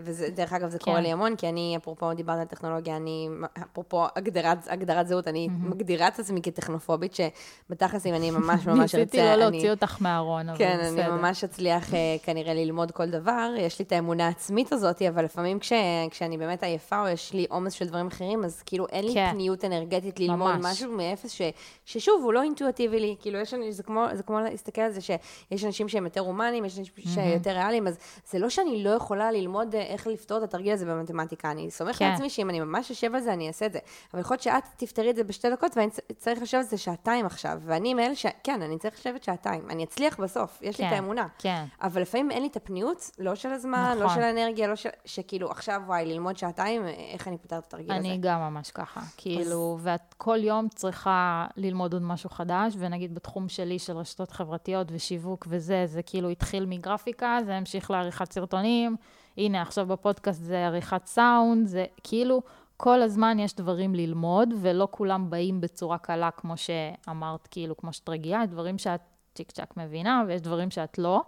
וזה, דרך אגב, זה כן. קורה לי המון, כי אני, אפרופו דיברת על טכנולוגיה, אני, אפרופו הגדרת, הגדרת זהות, אני mm-hmm. מגדירה את עצמי כטכנופובית, שבתכלס, אם אני ממש ממש ארצה... ניסיתי לא להוציא אותך מהארון, אבל כן, בסדר. כן, אני ממש אצליח אה, כנראה ללמוד כל דבר, יש לי את האמונה העצמית הזאת, אבל לפעמים כש, כשאני באמת עייפה, או יש לי עומס של דברים אחרים, אז כאילו אין לי כן. פניות אנרגטית ללמוד ממש. משהו מאפס, ש, ששוב, הוא לא אינטואטיבי לי, כאילו, יש לי, זה כמו, זה כמו להסתכל על זה שיש אנשים שהם יותר הומניים, יש אנשים שהם יותר ריאליים, אז זה לא שאני לא יכולה ללמוד אה, איך לפתור את התרגיל הזה במתמטיקה. אני סומכת כן. לעצמי שאם אני ממש אשב על זה, אני אעשה את זה. אבל יכול להיות שאת תפתרי את זה בשתי דקות, ואני צריך לשבת על זה שעתיים עכשיו. ואני מאלה ש... כן, אני צריך לשבת שעתיים. אני אצליח בסוף, יש כן, לי את כן, האמונה. כן. אבל לפעמים אין לי את הפניות, לא של הזמן, לא נכון. לא של האנרגיה, לא של... שכאילו, עכשיו, וואי, ללמוד שעתיים, איך אני פותרת את התרגיל הזה. אני גם ממש ככה. כאילו, אז... ואת כל יום צריכה ללמוד עוד משהו חדש, ונגיד בתחום שלי של רשתות חברתיות ושיווק וזה, זה כאילו התחיל מגרפיקה, זה המשיך לעריכת סרטונים, הנה עכשיו בפודקאסט זה עריכת סאונד, זה כאילו כל הזמן יש דברים ללמוד, ולא כולם באים בצורה קלה, כמו שאמרת, כאילו, כמו שאת רגילה, דברים שאת צ'יק צ'אק מבינה, ויש דברים שאת לא,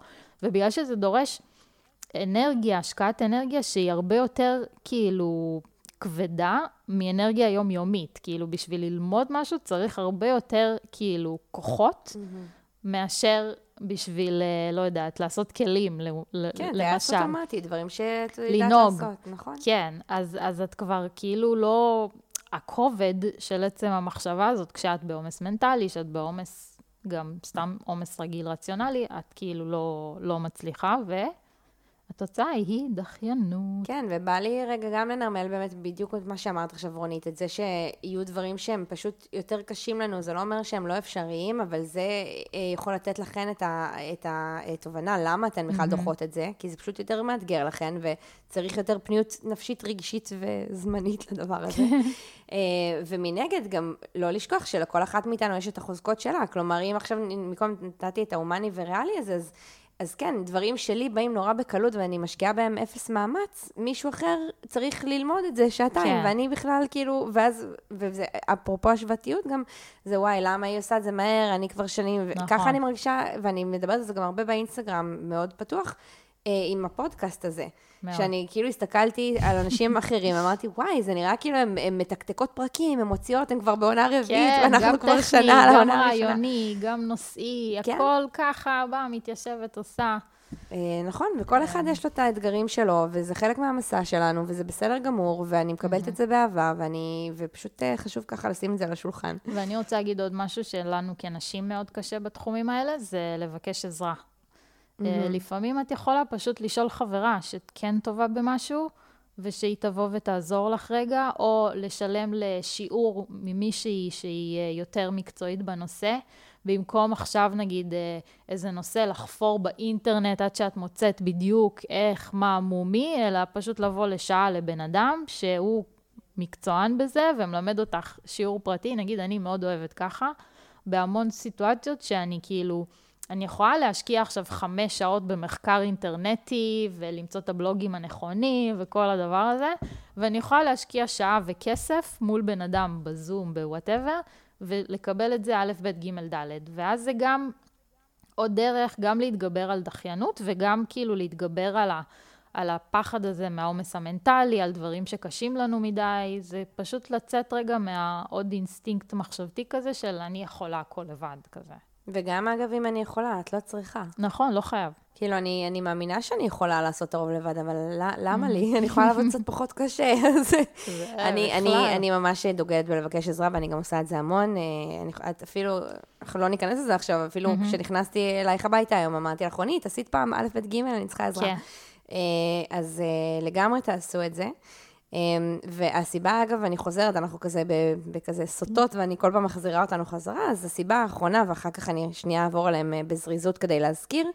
ובגלל שזה דורש אנרגיה, השקעת אנרגיה שהיא הרבה יותר כאילו כבדה מאנרגיה יומיומית. כאילו, בשביל ללמוד משהו צריך הרבה יותר כאילו כוחות, mm-hmm. מאשר בשביל, אה, לא יודעת, לעשות כלים, כן, למשל. כן, טייס אוטומטי, דברים שאת יודעת לעשות, נכון? כן, אז, אז את כבר כאילו לא... הכובד של עצם המחשבה הזאת, כשאת בעומס מנטלי, שאת בעומס, גם סתם עומס רגיל רציונלי, את כאילו לא, לא מצליחה, ו... התוצאה היא דחיינות. כן, ובא לי רגע גם לנרמל באמת בדיוק את מה שאמרת עכשיו, רונית, את זה שיהיו דברים שהם פשוט יותר קשים לנו, זה לא אומר שהם לא אפשריים, אבל זה אה, יכול לתת לכן את התובנה למה אתן בכלל דוחות את זה, כי זה פשוט יותר מאתגר לכן, וצריך יותר פניות נפשית, רגשית וזמנית לדבר הזה. אה, ומנגד, גם לא לשכוח שלכל אחת מאיתנו יש את החוזקות שלה. כלומר, אם עכשיו מקום נתתי את ההומני וריאלי הזה, אז... אז כן, דברים שלי באים נורא בקלות ואני משקיעה בהם אפס מאמץ, מישהו אחר צריך ללמוד את זה שעתיים, כן. ואני בכלל כאילו, ואז, וזה, אפרופו השוואתיות גם, זה וואי, למה היא עושה את זה מהר, אני כבר שנים, נכון. וככה אני מרגישה, ואני מדברת על זה גם הרבה באינסטגרם, מאוד פתוח, עם הפודקאסט הזה. מאוד. שאני כאילו הסתכלתי על אנשים אחרים, אמרתי, וואי, זה נראה כאילו הן מתקתקות פרקים, הן מוציאות, הן כבר בעונה רביעית, כן, ואנחנו כבר טכני, שנה על העונה הראשונה. גם רעיוני, גם נושאי, כן. הכל ככה, באה, מתיישבת, עושה. אה, נכון, וכל כן. אחד יש לו את האתגרים שלו, וזה חלק מהמסע שלנו, וזה בסדר גמור, ואני מקבלת את זה באהבה, ואני, ופשוט אה, חשוב ככה לשים את זה על השולחן. ואני רוצה להגיד עוד משהו שלנו כנשים מאוד קשה בתחומים האלה, זה לבקש עזרה. Mm-hmm. לפעמים את יכולה פשוט לשאול חברה שאת כן טובה במשהו, ושהיא תבוא ותעזור לך רגע, או לשלם לשיעור ממישהי שהיא אה, יותר מקצועית בנושא, במקום עכשיו נגיד אה, איזה נושא לחפור באינטרנט עד שאת מוצאת בדיוק איך, מה, מו, מי, אלא פשוט לבוא לשעה לבן אדם שהוא מקצוען בזה ומלמד אותך שיעור פרטי, נגיד אני מאוד אוהבת ככה, בהמון סיטואציות שאני כאילו... אני יכולה להשקיע עכשיו חמש שעות במחקר אינטרנטי ולמצוא את הבלוגים הנכונים וכל הדבר הזה, ואני יכולה להשקיע שעה וכסף מול בן אדם בזום, בוואטאבר, ולקבל את זה א', ב', ג', ד'. ואז זה גם עוד דרך גם להתגבר על דחיינות וגם כאילו להתגבר על, ה, על הפחד הזה מהעומס המנטלי, על דברים שקשים לנו מדי, זה פשוט לצאת רגע מהעוד אינסטינקט מחשבתי כזה של אני יכולה הכל לבד כזה. וגם, אגב, אם אני יכולה, את לא צריכה. נכון, לא חייב. כאילו, אני, אני מאמינה שאני יכולה לעשות הרוב לבד, אבל למה לי? אני יכולה לעבוד קצת פחות קשה. אז אני, אני, אני ממש דוגלת בלבקש עזרה, ואני גם עושה את זה המון. אה, אני, את אפילו, אנחנו לא ניכנס לזה עכשיו, אפילו כשנכנסתי אלייך הביתה היום, אמרתי לך, רונית, עשית פעם א', ב', ג', אני צריכה עזרה. כן. אה, אז אה, לגמרי תעשו את זה. והסיבה, אגב, אני חוזרת, אנחנו כזה בכזה סוטות, ואני כל פעם מחזירה אותנו חזרה, אז הסיבה האחרונה, ואחר כך אני שנייה אעבור עליהם בזריזות כדי להזכיר,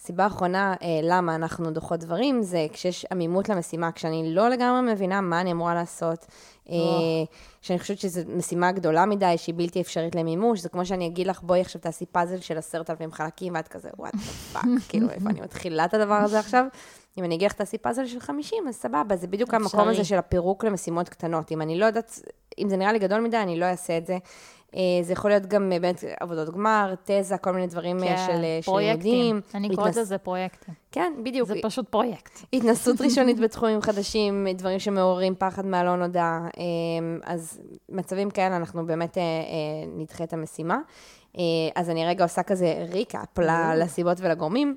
הסיבה האחרונה אה, למה אנחנו דוחות דברים, זה כשיש עמימות למשימה, כשאני לא לגמרי מבינה מה אני אמורה לעשות, אה, שאני חושבת שזו משימה גדולה מדי, שהיא בלתי אפשרית למימוש, זה כמו שאני אגיד לך, בואי עכשיו תעשי פאזל של עשרת אלפים חלקים, ואת כזה, וואט Fuck, כאילו, איפה אני מתחילה את הדבר הזה עכשיו? אם אני אגיד לך, תעשי פאזל של 50, אז סבבה, זה בדיוק המקום הזה של הפירוק למשימות קטנות. אם אני לא יודעת, אם זה נראה לי גדול מדי, אני לא אעשה את זה. אה, זה יכול להיות גם אה, באמת עבודות גמר, תזה, כל מיני דברים אה, כן, של לימודים. אני קוראת התנס... לזה פרויקטים. כן, בדיוק. זה פשוט פרויקט. התנסות ראשונית בתחומים חדשים, דברים שמעוררים פחד מהלא נודע. אז מצבים כאלה אנחנו באמת נדחה את המשימה. אז אני רגע עושה כזה ריקאפ לסיבות ולגורמים.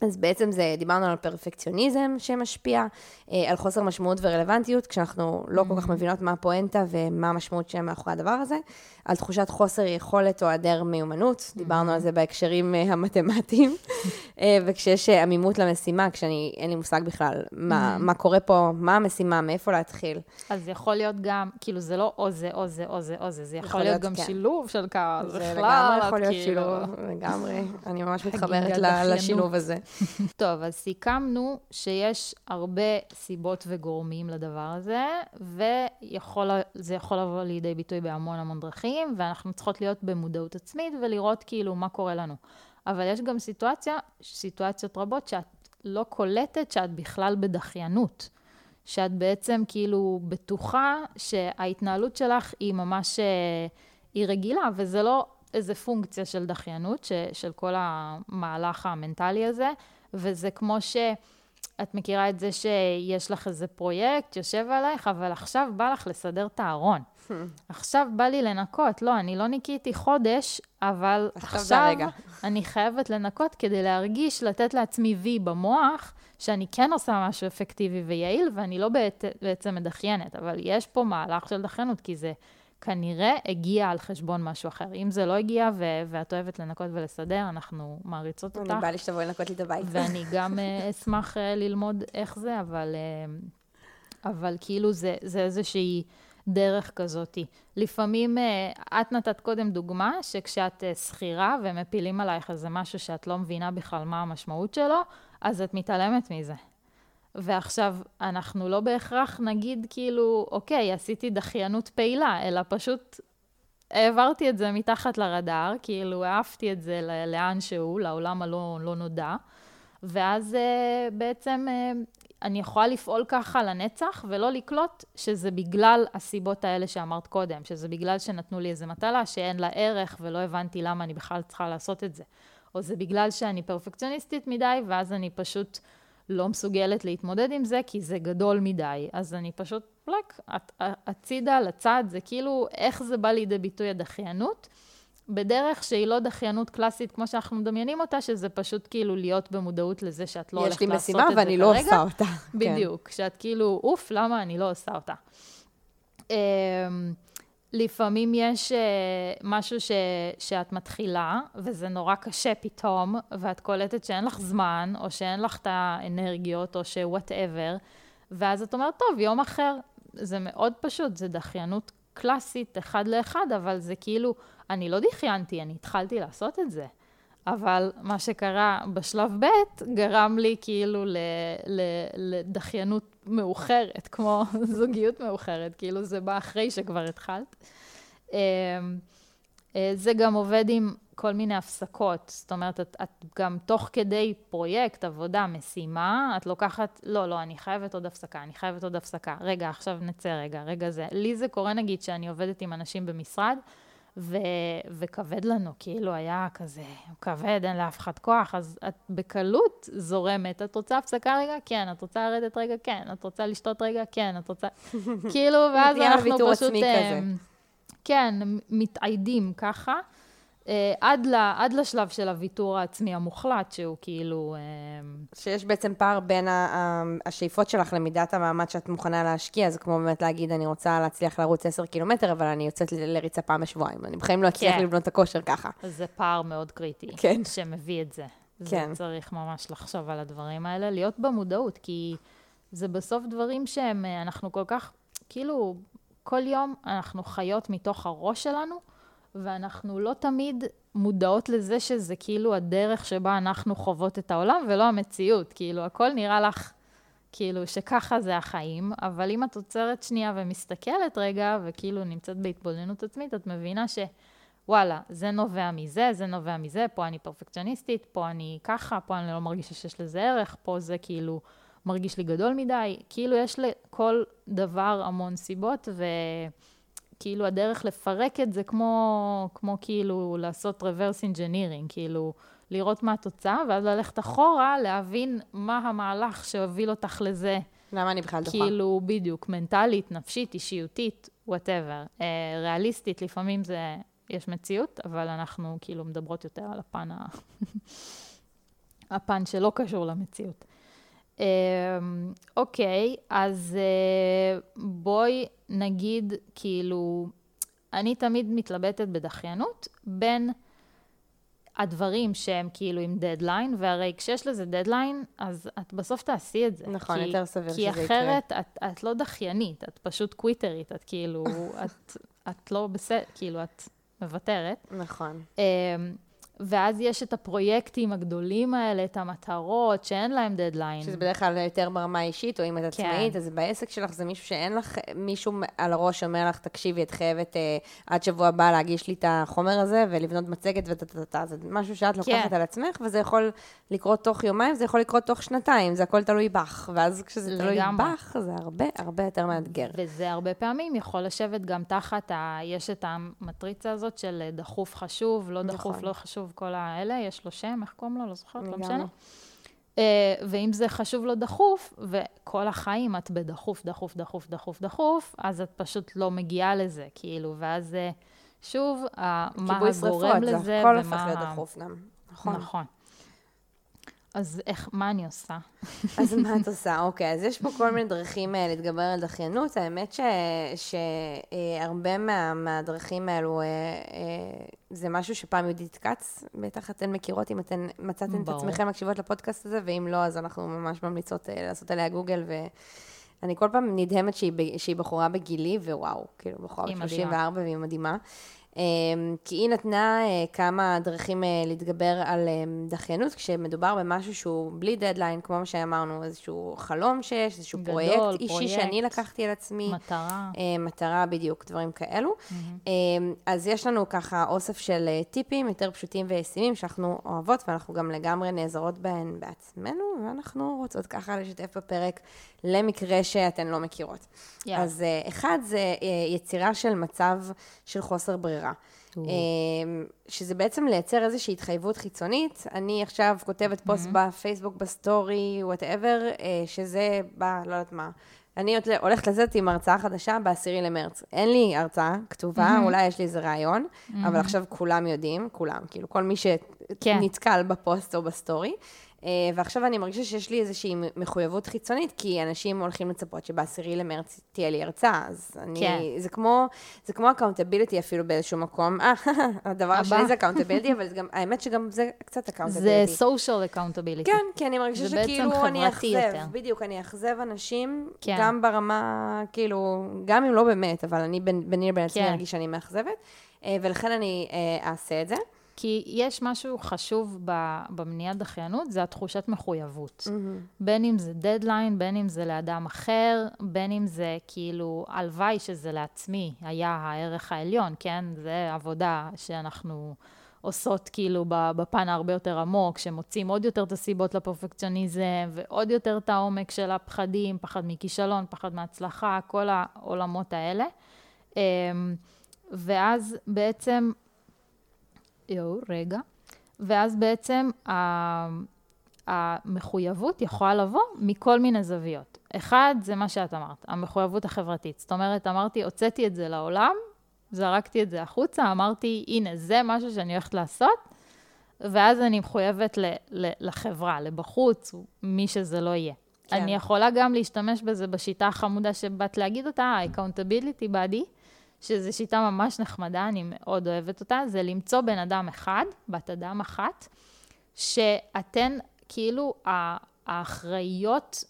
אז בעצם זה, דיברנו על פרפקציוניזם שמשפיע, אה, על חוסר משמעות ורלוונטיות, כשאנחנו לא כל כך mm-hmm. מבינות מה הפואנטה ומה המשמעות שם מאחורי הדבר הזה, על תחושת חוסר יכולת או היעדר מיומנות, דיברנו על mm-hmm. זה בהקשרים אה, המתמטיים, אה, וכשיש עמימות למשימה, כשאני, אין לי מושג בכלל מה, mm-hmm. מה קורה פה, מה המשימה, מאיפה להתחיל. אז יכול להיות גם, כאילו זה לא או זה, או זה, או זה, או זה, זה יכול, להיות, גם כן. שילוב של כמה, זה בכלל, לגמרי יכול להיות כאילו... שילוב, לגמרי, אני ממש מתחברת לשילוב הזה. טוב, אז סיכמנו שיש הרבה סיבות וגורמים לדבר הזה, וזה יכול לבוא לידי ביטוי בהמון המון דרכים, ואנחנו צריכות להיות במודעות עצמית ולראות כאילו מה קורה לנו. אבל יש גם סיטואציה, סיטואציות רבות שאת לא קולטת שאת בכלל בדחיינות. שאת בעצם כאילו בטוחה שההתנהלות שלך היא ממש, אה, היא רגילה, וזה לא איזה פונקציה של דחיינות, ש, של כל המהלך המנטלי הזה, וזה כמו ש... את מכירה את זה שיש לך איזה פרויקט, יושב עלייך, אבל עכשיו בא לך לסדר את הארון. עכשיו בא לי לנקות. לא, אני לא ניקיתי חודש, אבל עכשיו, אני חייבת לנקות כדי להרגיש, לתת לעצמי וי במוח, שאני כן עושה משהו אפקטיבי ויעיל, ואני לא בעצם מדחיינת. אבל יש פה מהלך של דחיינות, כי זה כנראה הגיע על חשבון משהו אחר. אם זה לא הגיע ו- ואת אוהבת לנקות ולסדר, אנחנו מעריצות אותך. אני באה לי שתבואי לנקות לי את הבית. ואני גם uh, אשמח uh, ללמוד איך זה, אבל, uh, אבל כאילו זה, זה איזושהי דרך כזאתי. לפעמים, את נתת קודם דוגמה, שכשאת שכירה ומפילים עלייך איזה משהו שאת לא מבינה בכלל מה המשמעות שלו, אז את מתעלמת מזה. ועכשיו, אנחנו לא בהכרח נגיד כאילו, אוקיי, עשיתי דחיינות פעילה, אלא פשוט העברתי את זה מתחת לרדאר, כאילו העפתי את זה לאן שהוא, לעולם הלא לא נודע, ואז uh, בעצם uh, אני יכולה לפעול ככה לנצח ולא לקלוט שזה בגלל הסיבות האלה שאמרת קודם, שזה בגלל שנתנו לי איזו מטלה שאין לה ערך ולא הבנתי למה אני בכלל צריכה לעשות את זה. או זה בגלל שאני פרפקציוניסטית מדי, ואז אני פשוט... לא מסוגלת להתמודד עם זה, כי זה גדול מדי. אז אני פשוט, פלק, הצידה, לצד, זה כאילו, איך זה בא לידי ביטוי הדחיינות? בדרך שהיא לא דחיינות קלאסית כמו שאנחנו מדמיינים אותה, שזה פשוט כאילו להיות במודעות לזה שאת לא הולכת לעשות את זה כרגע. יש לי משימה ואני לא עושה אותה. כן. בדיוק, כן. שאת כאילו, אוף, למה אני לא עושה אותה. לפעמים יש uh, משהו ש, שאת מתחילה, וזה נורא קשה פתאום, ואת קולטת שאין לך זמן, או שאין לך את האנרגיות, או שוואטאבר, ואז את אומרת, טוב, יום אחר. זה מאוד פשוט, זה דחיינות קלאסית, אחד לאחד, אבל זה כאילו, אני לא דחיינתי, אני התחלתי לעשות את זה. אבל מה שקרה בשלב ב' גרם לי כאילו לדחיינות מאוחרת, כמו זוגיות מאוחרת, כאילו זה בא אחרי שכבר התחלת. אמ, אה, זה גם עובד עם כל מיני הפסקות, זאת אומרת, את, את גם תוך כדי פרויקט, עבודה, משימה, את לוקחת, לא, לא, אני חייבת עוד הפסקה, אני חייבת עוד הפסקה. רגע, עכשיו נצא רגע, רגע זה. לי זה קורה, נגיד, שאני עובדת עם אנשים במשרד, ו- וכבד לנו, כאילו היה כזה, כבד, אין לאף אחד כוח, אז את בקלות זורמת. את רוצה הפסקה רגע? כן. את רוצה לרדת רגע? כן. את רוצה לשתות רגע? כן. את רוצה... כאילו, ואז אנחנו פשוט... אה, כן, מתאיידים ככה. אה, עד, ל, עד לשלב של הוויתור העצמי המוחלט, שהוא כאילו... אה, שיש בעצם פער בין השאיפות שלך למידת המאמץ שאת מוכנה להשקיע, זה כמו באמת להגיד, אני רוצה להצליח לרוץ 10 קילומטר, אבל אני יוצאת לריצה פעם בשבועיים. אני בחיים לא אצליח כן. לבנות את הכושר ככה. זה פער מאוד קריטי, כן. שמביא את זה. כן. זה צריך ממש לחשוב על הדברים האלה, להיות במודעות, כי... זה בסוף דברים שהם, אה, אנחנו כל כך, כאילו, כל יום אנחנו חיות מתוך הראש שלנו, ואנחנו לא תמיד מודעות לזה שזה כאילו הדרך שבה אנחנו חוות את העולם, ולא המציאות. כאילו, הכל נראה לך כאילו שככה זה החיים, אבל אם את עוצרת שנייה ומסתכלת רגע, וכאילו נמצאת בהתבוננות עצמית, את מבינה ש... וואלה, זה נובע מזה, זה נובע מזה, פה אני פרפקציוניסטית, פה אני ככה, פה אני לא מרגישה שיש לזה ערך, פה זה כאילו מרגיש לי גדול מדי. כאילו יש לכל דבר המון סיבות, וכאילו הדרך לפרק את זה כמו, כמו כאילו לעשות reverse engineering, כאילו לראות מה התוצאה, ואז ללכת אחורה, להבין מה המהלך שהוביל אותך לזה. למה אני בכלל דוחה? כאילו, בדיוק, מנטלית, נפשית, אישיותית, וואטאבר. אה, ריאליסטית, לפעמים זה יש מציאות, אבל אנחנו כאילו מדברות יותר על הפן, ה... הפן שלא קשור למציאות. אמ, אוקיי, אז אה, בואי נגיד, כאילו, אני תמיד מתלבטת בדחיינות בין הדברים שהם כאילו עם דדליין, והרי כשיש לזה דדליין, אז את בסוף תעשי את זה. נכון, כי, יותר סביר שזה יקרה. כי אחרת את, את לא דחיינית, את פשוט קוויטרית, את כאילו, את, את לא בסדר, כאילו, את מוותרת. נכון. ואז יש את הפרויקטים הגדולים האלה, את המטרות, שאין להם דדליין. שזה בדרך כלל יותר ברמה אישית, או אם את כן. עצמאית, אז בעסק שלך זה מישהו שאין לך, מישהו על הראש אומר לך, תקשיבי, את חייבת אה, עד שבוע הבא להגיש לי את החומר הזה, ולבנות מצגת וטטטטה. זה משהו שאת לוקחת כן. על עצמך, וזה יכול לקרות תוך יומיים, זה יכול לקרות תוך שנתיים, זה הכל תלוי בך. ואז כשזה תלוי בך, זה הרבה הרבה יותר מאתגר. וזה הרבה פעמים יכול לשבת גם תחת, ה... יש את המטריצה הזאת של דחוף חשוב, לא דחוף, נכון. לא חשוב. חשוב כל האלה, יש לו שם, איך קוראים לו? לא זוכרת, לא משנה. Uh, ואם זה חשוב לו דחוף, וכל החיים את בדחוף, דחוף, דחוף, דחוף, דחוף, אז את פשוט לא מגיעה לזה, כאילו, ואז uh, שוב, מה הגורם לזה, זה הכל הופך להיות דחוף גם. נכון. נכון. אז איך, מה אני עושה? אז מה את עושה? אוקיי, אז יש פה כל מיני דרכים uh, להתגבר על דחיינות. האמת שהרבה מה, מהדרכים האלו, uh, uh, זה משהו שפעם יהודית כץ, בטח אתן מכירות, אם אתן מצאתן את עצמכם מקשיבות לפודקאסט הזה, ואם לא, אז אנחנו ממש ממליצות לעשות עליה גוגל, ואני כל פעם נדהמת שהיא, שהיא בחורה בגילי, ווואו, כאילו, בחורה בת 34 והיא מדהימה. אמ, כי היא נתנה אה, כמה דרכים אה, להתגבר על אמ, דחיינות, כשמדובר במשהו שהוא בלי דדליין, כמו מה שאמרנו, איזשהו חלום שיש, איזשהו גדול, פרויקט, פרויקט אישי שאני לקחתי על עצמי. מטרה. אה, מטרה, בדיוק, דברים כאלו. Mm-hmm. אז יש לנו ככה אוסף של טיפים יותר פשוטים וישימים שאנחנו אוהבות, ואנחנו גם לגמרי נעזרות בהן בעצמנו, ואנחנו רוצות ככה לשתף בפרק למקרה שאתן לא מכירות. Yeah. אז אחד זה יצירה של מצב של חוסר ברירה. ברירה. אמ, שזה בעצם לייצר איזושהי התחייבות חיצונית. אני עכשיו כותבת פוסט בפייסבוק, בסטורי, whatever, אה, שזה בא, לא יודעת מה. אני הולכת לצאת עם הרצאה חדשה ב-10 למרץ. אין לי הרצאה כתובה, אולי יש לי איזה רעיון, אבל עכשיו כולם יודעים, כולם, כאילו כל מי כן. שנתקל בפוסט או בסטורי. אה, ועכשיו אני מרגישה שיש לי איזושהי מחויבות חיצונית, כי אנשים הולכים לצפות שבעשירי למרץ תהיה לי הרצאה, אז אני, כן. זה כמו, זה כמו accountability אפילו באיזשהו מקום. אה, הדבר השני זה accountability, אבל גם, האמת שגם זה קצת accountability. זה social accountability. כן, כי אני מרגישה שכאילו אני אאכזב, בדיוק, אני אאכזב אנשים, כן. גם ברמה, כאילו, גם אם לא באמת, אבל אני ביני לבין עצמי כן. ארגיש שאני מאכזבת, אה, ולכן אני אעשה את זה. כי יש משהו חשוב במניעת דחיינות, זה התחושת מחויבות. Mm-hmm. בין אם זה דדליין, בין אם זה לאדם אחר, בין אם זה כאילו, הלוואי שזה לעצמי היה הערך העליון, כן? זה עבודה שאנחנו עושות כאילו בפן ההרבה יותר עמוק, שמוצאים עוד יותר את הסיבות לפרפקציוניזם, ועוד יותר את העומק של הפחדים, פחד מכישלון, פחד מהצלחה, כל העולמות האלה. אמ, ואז בעצם יואו, רגע. ואז בעצם המחויבות יכולה לבוא מכל מיני זוויות. אחד, זה מה שאת אמרת, המחויבות החברתית. זאת אומרת, אמרתי, הוצאתי את זה לעולם, זרקתי את זה החוצה, אמרתי, הנה, זה משהו שאני הולכת לעשות, ואז אני מחויבת ל- ל- לחברה, לבחוץ, מי שזה לא יהיה. כן. אני יכולה גם להשתמש בזה בשיטה החמודה שבאת להגיד אותה, accountability body, שזו שיטה ממש נחמדה, אני מאוד אוהבת אותה, זה למצוא בן אדם אחד, בת אדם אחת, שאתן כאילו האחראיות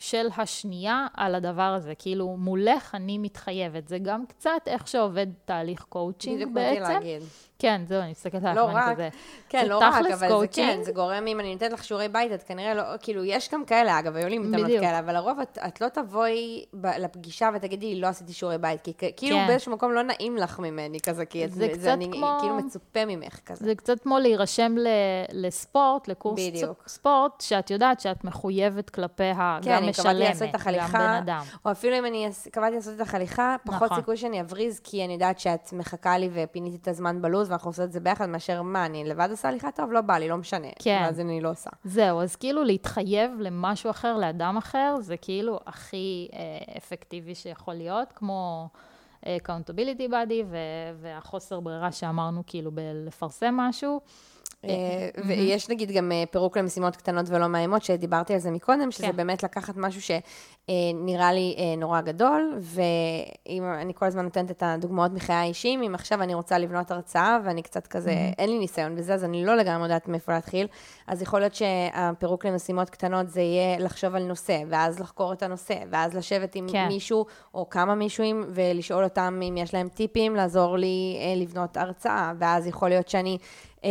של השנייה על הדבר הזה. כאילו, מולך אני מתחייבת. זה גם קצת איך שעובד תהליך קואוצ'ינג בדיוק בעצם. באתי להגיד. כן, זהו, אני מסתכלת עליך לא רק, כזה. כן, זה לא רק, אבל זה קואוצ'ינג. כן, זה גורם, אם אני נותנת לך שיעורי בית, את כנראה לא, כאילו, יש גם כאלה, אגב, היו לי מתאמנות בדיוק. כאלה, אבל לרוב את, את לא תבואי ב, לפגישה ותגידי, לא עשיתי שיעורי בית, כי כאילו כן. באיזשהו מקום לא נעים לך ממני כזה, כי את, זה זה קצת אני, כמו- כאילו מצופה ממך כזה. זה קצת כמו להירשם ל, לספורט, לקורס בדיוק. ספורט, שאת יודעת שאת מחויבת כלפיה, כן, גם אם קבעתי לעשות בן אדם. או אפילו אם אני קבעתי לעשות איתך הליכה, פחות נכון. סיכוי שאני אבריז, כי אני יודעת שאת מחכה לי ופיניתי את הזמן בלוז, ואנחנו עושות את זה ביחד, מאשר מה, אני לבד עושה הליכה טוב? לא בא לי, לא משנה. כן. ואז אני לא עושה. זהו, אז כאילו להתחייב למשהו אחר, לאדם אחר, זה כאילו הכי אה, אפקטיבי שיכול להיות, כמו אה, accountability body והחוסר ברירה שאמרנו כאילו בלפרסם משהו. אה, ויש נגיד גם אה, פירוק למשימות קטנות ולא מאיימות, שדיברתי על זה מקודם, שזה כן. באמת לקחת משהו שנראה לי אה, נורא גדול, ואם אני כל הזמן נותנת את הדוגמאות מחיי האישיים, אם עכשיו אני רוצה לבנות הרצאה ואני קצת כזה, אין לי ניסיון בזה, אז אני לא לגמרי יודעת מאיפה להתחיל, אז יכול להיות שהפירוק למשימות קטנות זה יהיה לחשוב על נושא, ואז לחקור את הנושא, ואז לשבת עם כן. מישהו או כמה מישהים ולשאול אותם אם יש להם טיפים, לעזור לי לבנות הרצאה, ואז יכול להיות שאני... אה,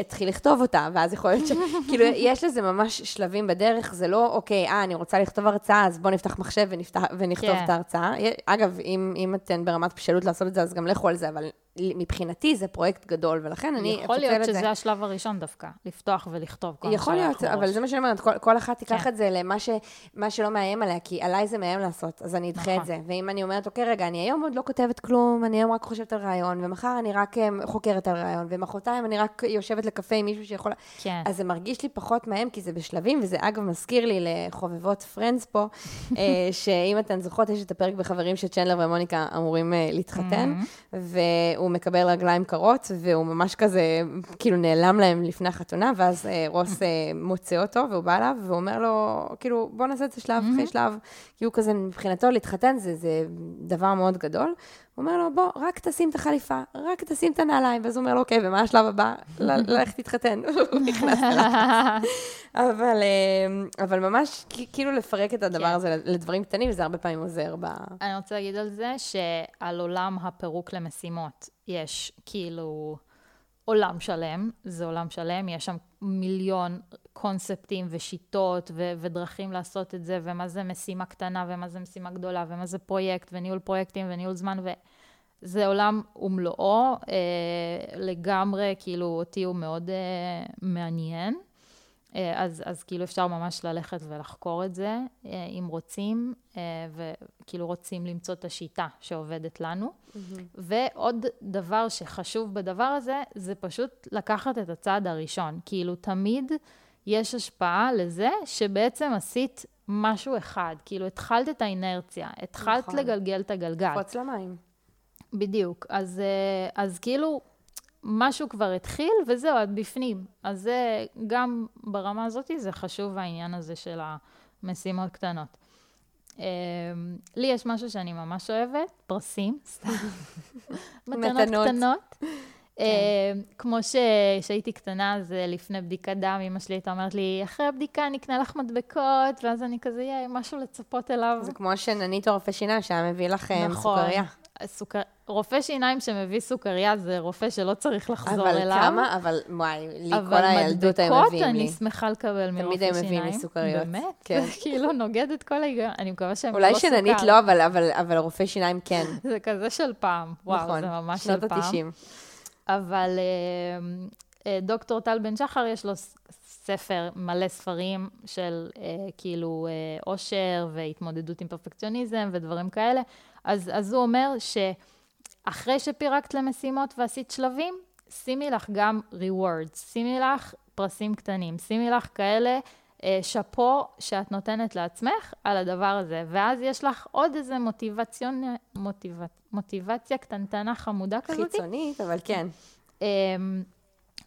התחיל לכתוב אותה, ואז יכול להיות ש... כאילו, יש לזה ממש שלבים בדרך, זה לא, אוקיי, אה, אני רוצה לכתוב הרצאה, אז בואו נפתח מחשב ונפתח, ונכתוב כן. את ההרצאה. אגב, אם, אם אתן ברמת בשלות לעשות את זה, אז גם לכו על זה, אבל מבחינתי זה פרויקט גדול, ולכן אני יכול אפצל להיות את זה. שזה השלב הראשון דווקא, לפתוח ולכתוב יכול להיות, אבל בראש. זה מה שאני אומרת, כל, כל אחת תיקח כן. את זה למה ש, שלא מאיים עליה, כי עליי זה מאיים לעשות, אז אני אדחה נכון. את זה. ואם אני אומרת, אוקיי, רגע, אני היום עוד לא כותבת כלום, אני היום רק חושבת על רעיון, ומחר אני רק אה, חוקרת על רעיון, ומחרתיים אני רק יושבת לקפה עם מישהו שיכול... כן. אז זה מרגיש לי פחות מאיים, כי זה בשלבים, וזה אגב מזכיר לי לחובבות פרנדס פה, אה, שאם אתן זוכרות, יש את הפרק בחברים שצ'נדלר ומוניקה אמורים אה, להתחתן, והוא מקבל רגליים קרות, והוא ממש כזה, כאילו נעלם להם לפני החתונה, ואז אה, רוס אה, מוצא אותו, והוא בא אליו, והוא אומר לו, כאילו, בוא נעשה את זה שלב אחרי שלב, כי הוא כזה, מבחינתו להתחתן זה, זה דבר מאוד גדול. הוא אומר לו, בוא, רק תשים את החליפה, רק תשים את הנעליים, ואז הוא אומר לו, אוקיי, ומה השלב הבא? ללכת להתחתן. הוא נכנס אליו. אבל, אה, אבל ממש כאילו לפרק את הדבר כן. הזה לדברים קטנים, וזה הרבה פעמים עוזר ב... אני רוצה להגיד על זה שעל עולם הפירוק למשימות יש כאילו עולם שלם, זה עולם שלם, יש שם מיליון קונספטים ושיטות ו- ודרכים לעשות את זה, ומה זה משימה קטנה ומה זה משימה גדולה, ומה זה פרויקט וניהול פרויקטים וניהול זמן, וזה עולם ומלואו, אה, לגמרי, כאילו אותי הוא מאוד אה, מעניין. אה, אז, אז כאילו אפשר ממש ללכת ולחקור את זה, אה, אם רוצים, אה, וכאילו רוצים למצוא את השיטה שעובדת לנו. ועוד דבר שחשוב בדבר הזה, זה פשוט לקחת את הצעד הראשון. כאילו, תמיד יש השפעה לזה שבעצם עשית משהו אחד. כאילו, התחלת את האינרציה, התחלת נכון. לגלגל את הגלגל. קפוץ למים. בדיוק. אז, אה, אז כאילו, משהו כבר התחיל, וזהו, את בפנים. אז זה, גם ברמה הזאת, זה חשוב העניין הזה של המשימות קטנות. אה, לי יש משהו שאני ממש אוהבת, פרסים, סתם. מתנות מתנות. קטנות. אה, כמו ש- שהייתי קטנה, אז אה, לפני בדיקת דם, אמא שלי הייתה אומרת לי, אחרי הבדיקה אני אקנה לך מדבקות, ואז אני כזה, יהיה משהו לצפות אליו. זה כמו שננית או רופא שיניים שהיה מביא לך אה, נכון. סוכריה. סוכר... רופא שיניים שמביא סוכריה זה רופא שלא צריך לחזור אבל אליו. כמה, אבל וואי, לי כל אבל הילדות היו מדבקות מביאים אני לי. שמחה לקבל מרופא תמיד שיניים. הם מביאים לי סוכריות. באמת? כן. זה כאילו נוגד את כל ההיגיון. אני מקווה שהם לא אולי סוכר. שננית לא, אבל- אבל אבל רופא שיניים כן. זה כזה של פעם. וואו, נכון. זה ממש של פעם. ה-90. אבל אה, אה, דוקטור טל בן שחר, יש לו ספר, מלא ספרים של אה, כאילו אה, אושר והתמודדות עם פרפקציוניזם ודברים כאלה. אז, אז הוא אומר שאחרי שפירקת למשימות ועשית שלבים, שימי לך גם rewards, שימי לך פרסים קטנים, שימי לך כאלה אה, שאפו שאת נותנת לעצמך על הדבר הזה, ואז יש לך עוד איזה מוטיבציון, מוטיבצ... מוטיבציה קטנטנה חמודה כזאת. חיצונית, אבל כן. אמ,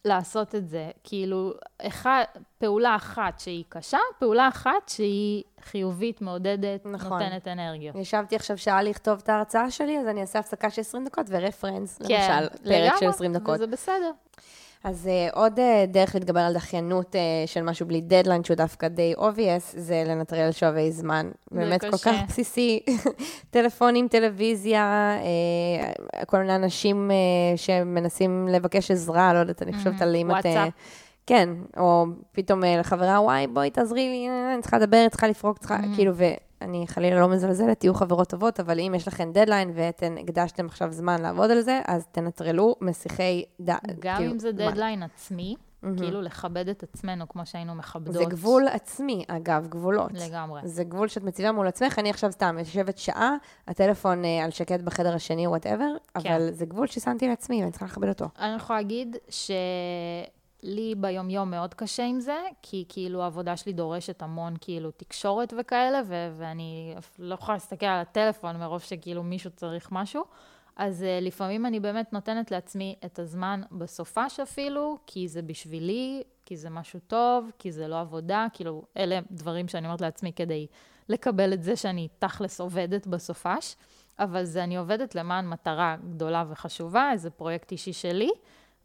לעשות את זה. כאילו, אחד, פעולה אחת שהיא קשה, פעולה אחת שהיא חיובית, מעודדת, נכון. נותנת אנרגיות. ישבתי עכשיו שעה לכתוב את ההרצאה שלי, אז אני אעשה הפסקה של 20 דקות וראה פרנדס, כן, למשל, פרק של 20 דקות. וזה בסדר. אז אה, עוד אה, דרך להתגבר על דחיינות אה, של משהו בלי דדליין, שהוא דווקא די obvious, זה לנטרל שואבי זמן. באמת. כל כך בסיסי. טלפונים, טלוויזיה, אה, כל מיני אנשים אה, שמנסים לבקש עזרה, לא יודעת, אני חושבת על אם את... וואטסאפ. כן, או פתאום אה, לחברה, וואי, בואי תעזרי לי, אה, אני צריכה לדבר, צריכה לפרוק, צריכה, כאילו, ואני חלילה לא מזלזלת, תהיו חברות טובות, אבל אם יש לכם דדליין ואתם הקדשתם עכשיו זמן לעבוד על זה, אז תנטרלו מסיחי דעת. גם כאילו, אם זה. דדליין עצמי, כאילו לכבד את עצמנו כמו שהיינו מכבדות. זה גבול עצמי, אגב, גבולות. לגמרי. זה גבול שאת מציבה מול עצמך, אני עכשיו סתם יושבת שעה, הטלפון אה, על שקט בחדר השני, וואטאבר, אבל זה גבול ששמתי לעצמי, ואני צריכה לכבד אותו. אני יכולה להגיד שלי ביומיום מאוד קשה עם זה, כי כאילו העבודה שלי דורשת המון כאילו תקשורת וכאלה, ו- ואני לא יכולה להסתכל על הטלפון מרוב שכאילו מישהו צריך משהו. אז uh, לפעמים אני באמת נותנת לעצמי את הזמן בסופש אפילו, כי זה בשבילי, כי זה משהו טוב, כי זה לא עבודה, כאילו, אלה דברים שאני אומרת לעצמי כדי לקבל את זה שאני תכלס עובדת בסופש, אבל זה אני עובדת למען מטרה גדולה וחשובה, איזה פרויקט אישי שלי,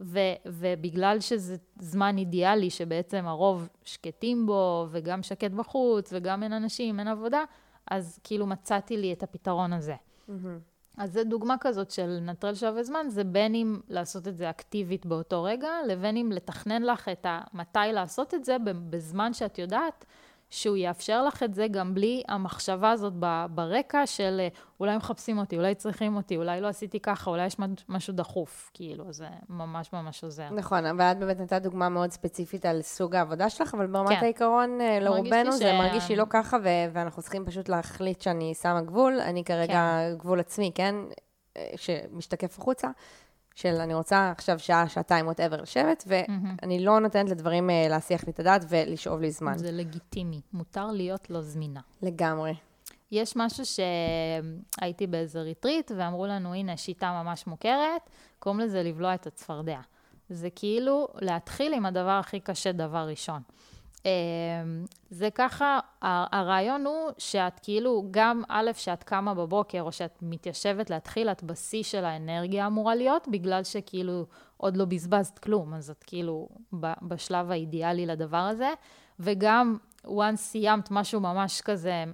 ו, ובגלל שזה זמן אידיאלי שבעצם הרוב שקטים בו, וגם שקט בחוץ, וגם אין אנשים, אין עבודה, אז כאילו מצאתי לי את הפתרון הזה. אז זו דוגמה כזאת של לנטרל שווה זמן, זה בין אם לעשות את זה אקטיבית באותו רגע, לבין אם לתכנן לך את ה... מתי לעשות את זה בזמן שאת יודעת שהוא יאפשר לך את זה גם בלי המחשבה הזאת ברקע של אה, אולי מחפשים אותי, אולי צריכים אותי, אולי לא עשיתי ככה, אולי יש משהו דחוף, כאילו, זה ממש ממש עוזר. נכון, אבל את באמת נתת דוגמה מאוד ספציפית על סוג העבודה שלך, אבל ברמת כן. העיקרון, אה, לרובנו ש- זה מרגיש לי לא ככה, ו- ואנחנו צריכים פשוט להחליט שאני שמה גבול. אני כרגע גבול עצמי, כן? אה, שמשתקף החוצה, של אני רוצה עכשיו שעה, שעתיים, whatever, לשבת, ואני לא נותנת לדברים אה, להסיח לי את הדעת ולשאוב לי זמן. זה לגיטימי, מותר להיות לא זמינה. לגמרי. יש משהו שהייתי באיזה ריטריט, ואמרו לנו, הנה, שיטה ממש מוכרת, קוראים לזה לבלוע את הצפרדע. זה כאילו להתחיל עם הדבר הכי קשה, דבר ראשון. אמ, זה ככה, הרעיון הוא שאת כאילו, גם א', שאת קמה בבוקר, או שאת מתיישבת להתחיל, את בשיא של האנרגיה אמורה להיות, בגלל שכאילו עוד לא בזבזת כלום, אז את כאילו בשלב האידיאלי לדבר הזה, וגם once סיימת משהו ממש כזה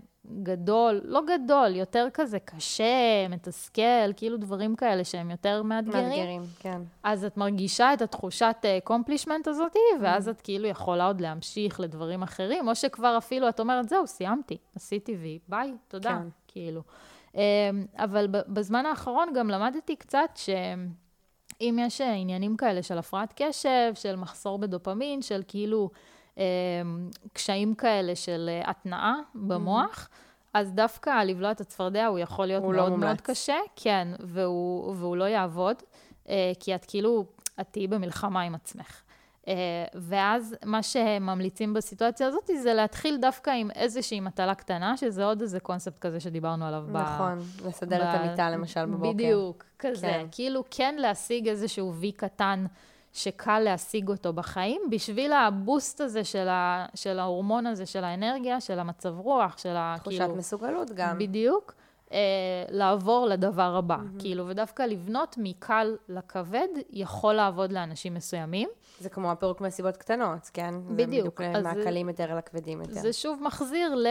גדול, לא גדול, יותר כזה קשה, מתסכל, כאילו דברים כאלה שהם יותר מאתגרים. מאתגרים, כן. אז את מרגישה את התחושת accomplishment הזאת, ואז את כאילו יכולה עוד להמשיך לדברים אחרים, או שכבר אפילו את אומרת, זהו, סיימתי, עשיתי וי, ביי, תודה, כן. כאילו. אמ, אבל בזמן האחרון גם למדתי קצת שאם יש אה, עניינים כאלה של הפרעת קשב, של מחסור בדופמין, של כאילו קשיים כאלה של אה, התנעה במוח, אז דווקא לבלוע את הצפרדע הוא יכול להיות הוא לא מאוד מאוד מומלץ. קשה, כן, והוא, והוא לא יעבוד, אה, כי את כאילו, את תהיי במלחמה עם עצמך. אה, ואז מה שממליצים בסיטואציה הזאת זה להתחיל דווקא עם איזושהי מטלה קטנה, שזה עוד איזה קונספט כזה שדיברנו עליו. ב- נכון, לסדר את ב- המיטה למשל בבוקר. בדיוק, כזה. כן. כאילו כן להשיג איזשהו וי קטן שקל להשיג אותו בחיים, בשביל הבוסט הזה של, ה, של ההורמון הזה, של האנרגיה, של המצב רוח, של ה... תחושת כאילו, מסוגלות גם. בדיוק. אה, לעבור לדבר הבא. Mm-hmm. כאילו, ודווקא לבנות מקל לכבד יכול לעבוד לאנשים מסוימים. זה כמו הפירוק מסיבות קטנות, כן? זה בדיוק. בדיוק זה- מהקלים יותר אל הכבדים יותר. זה שוב מחזיר ל...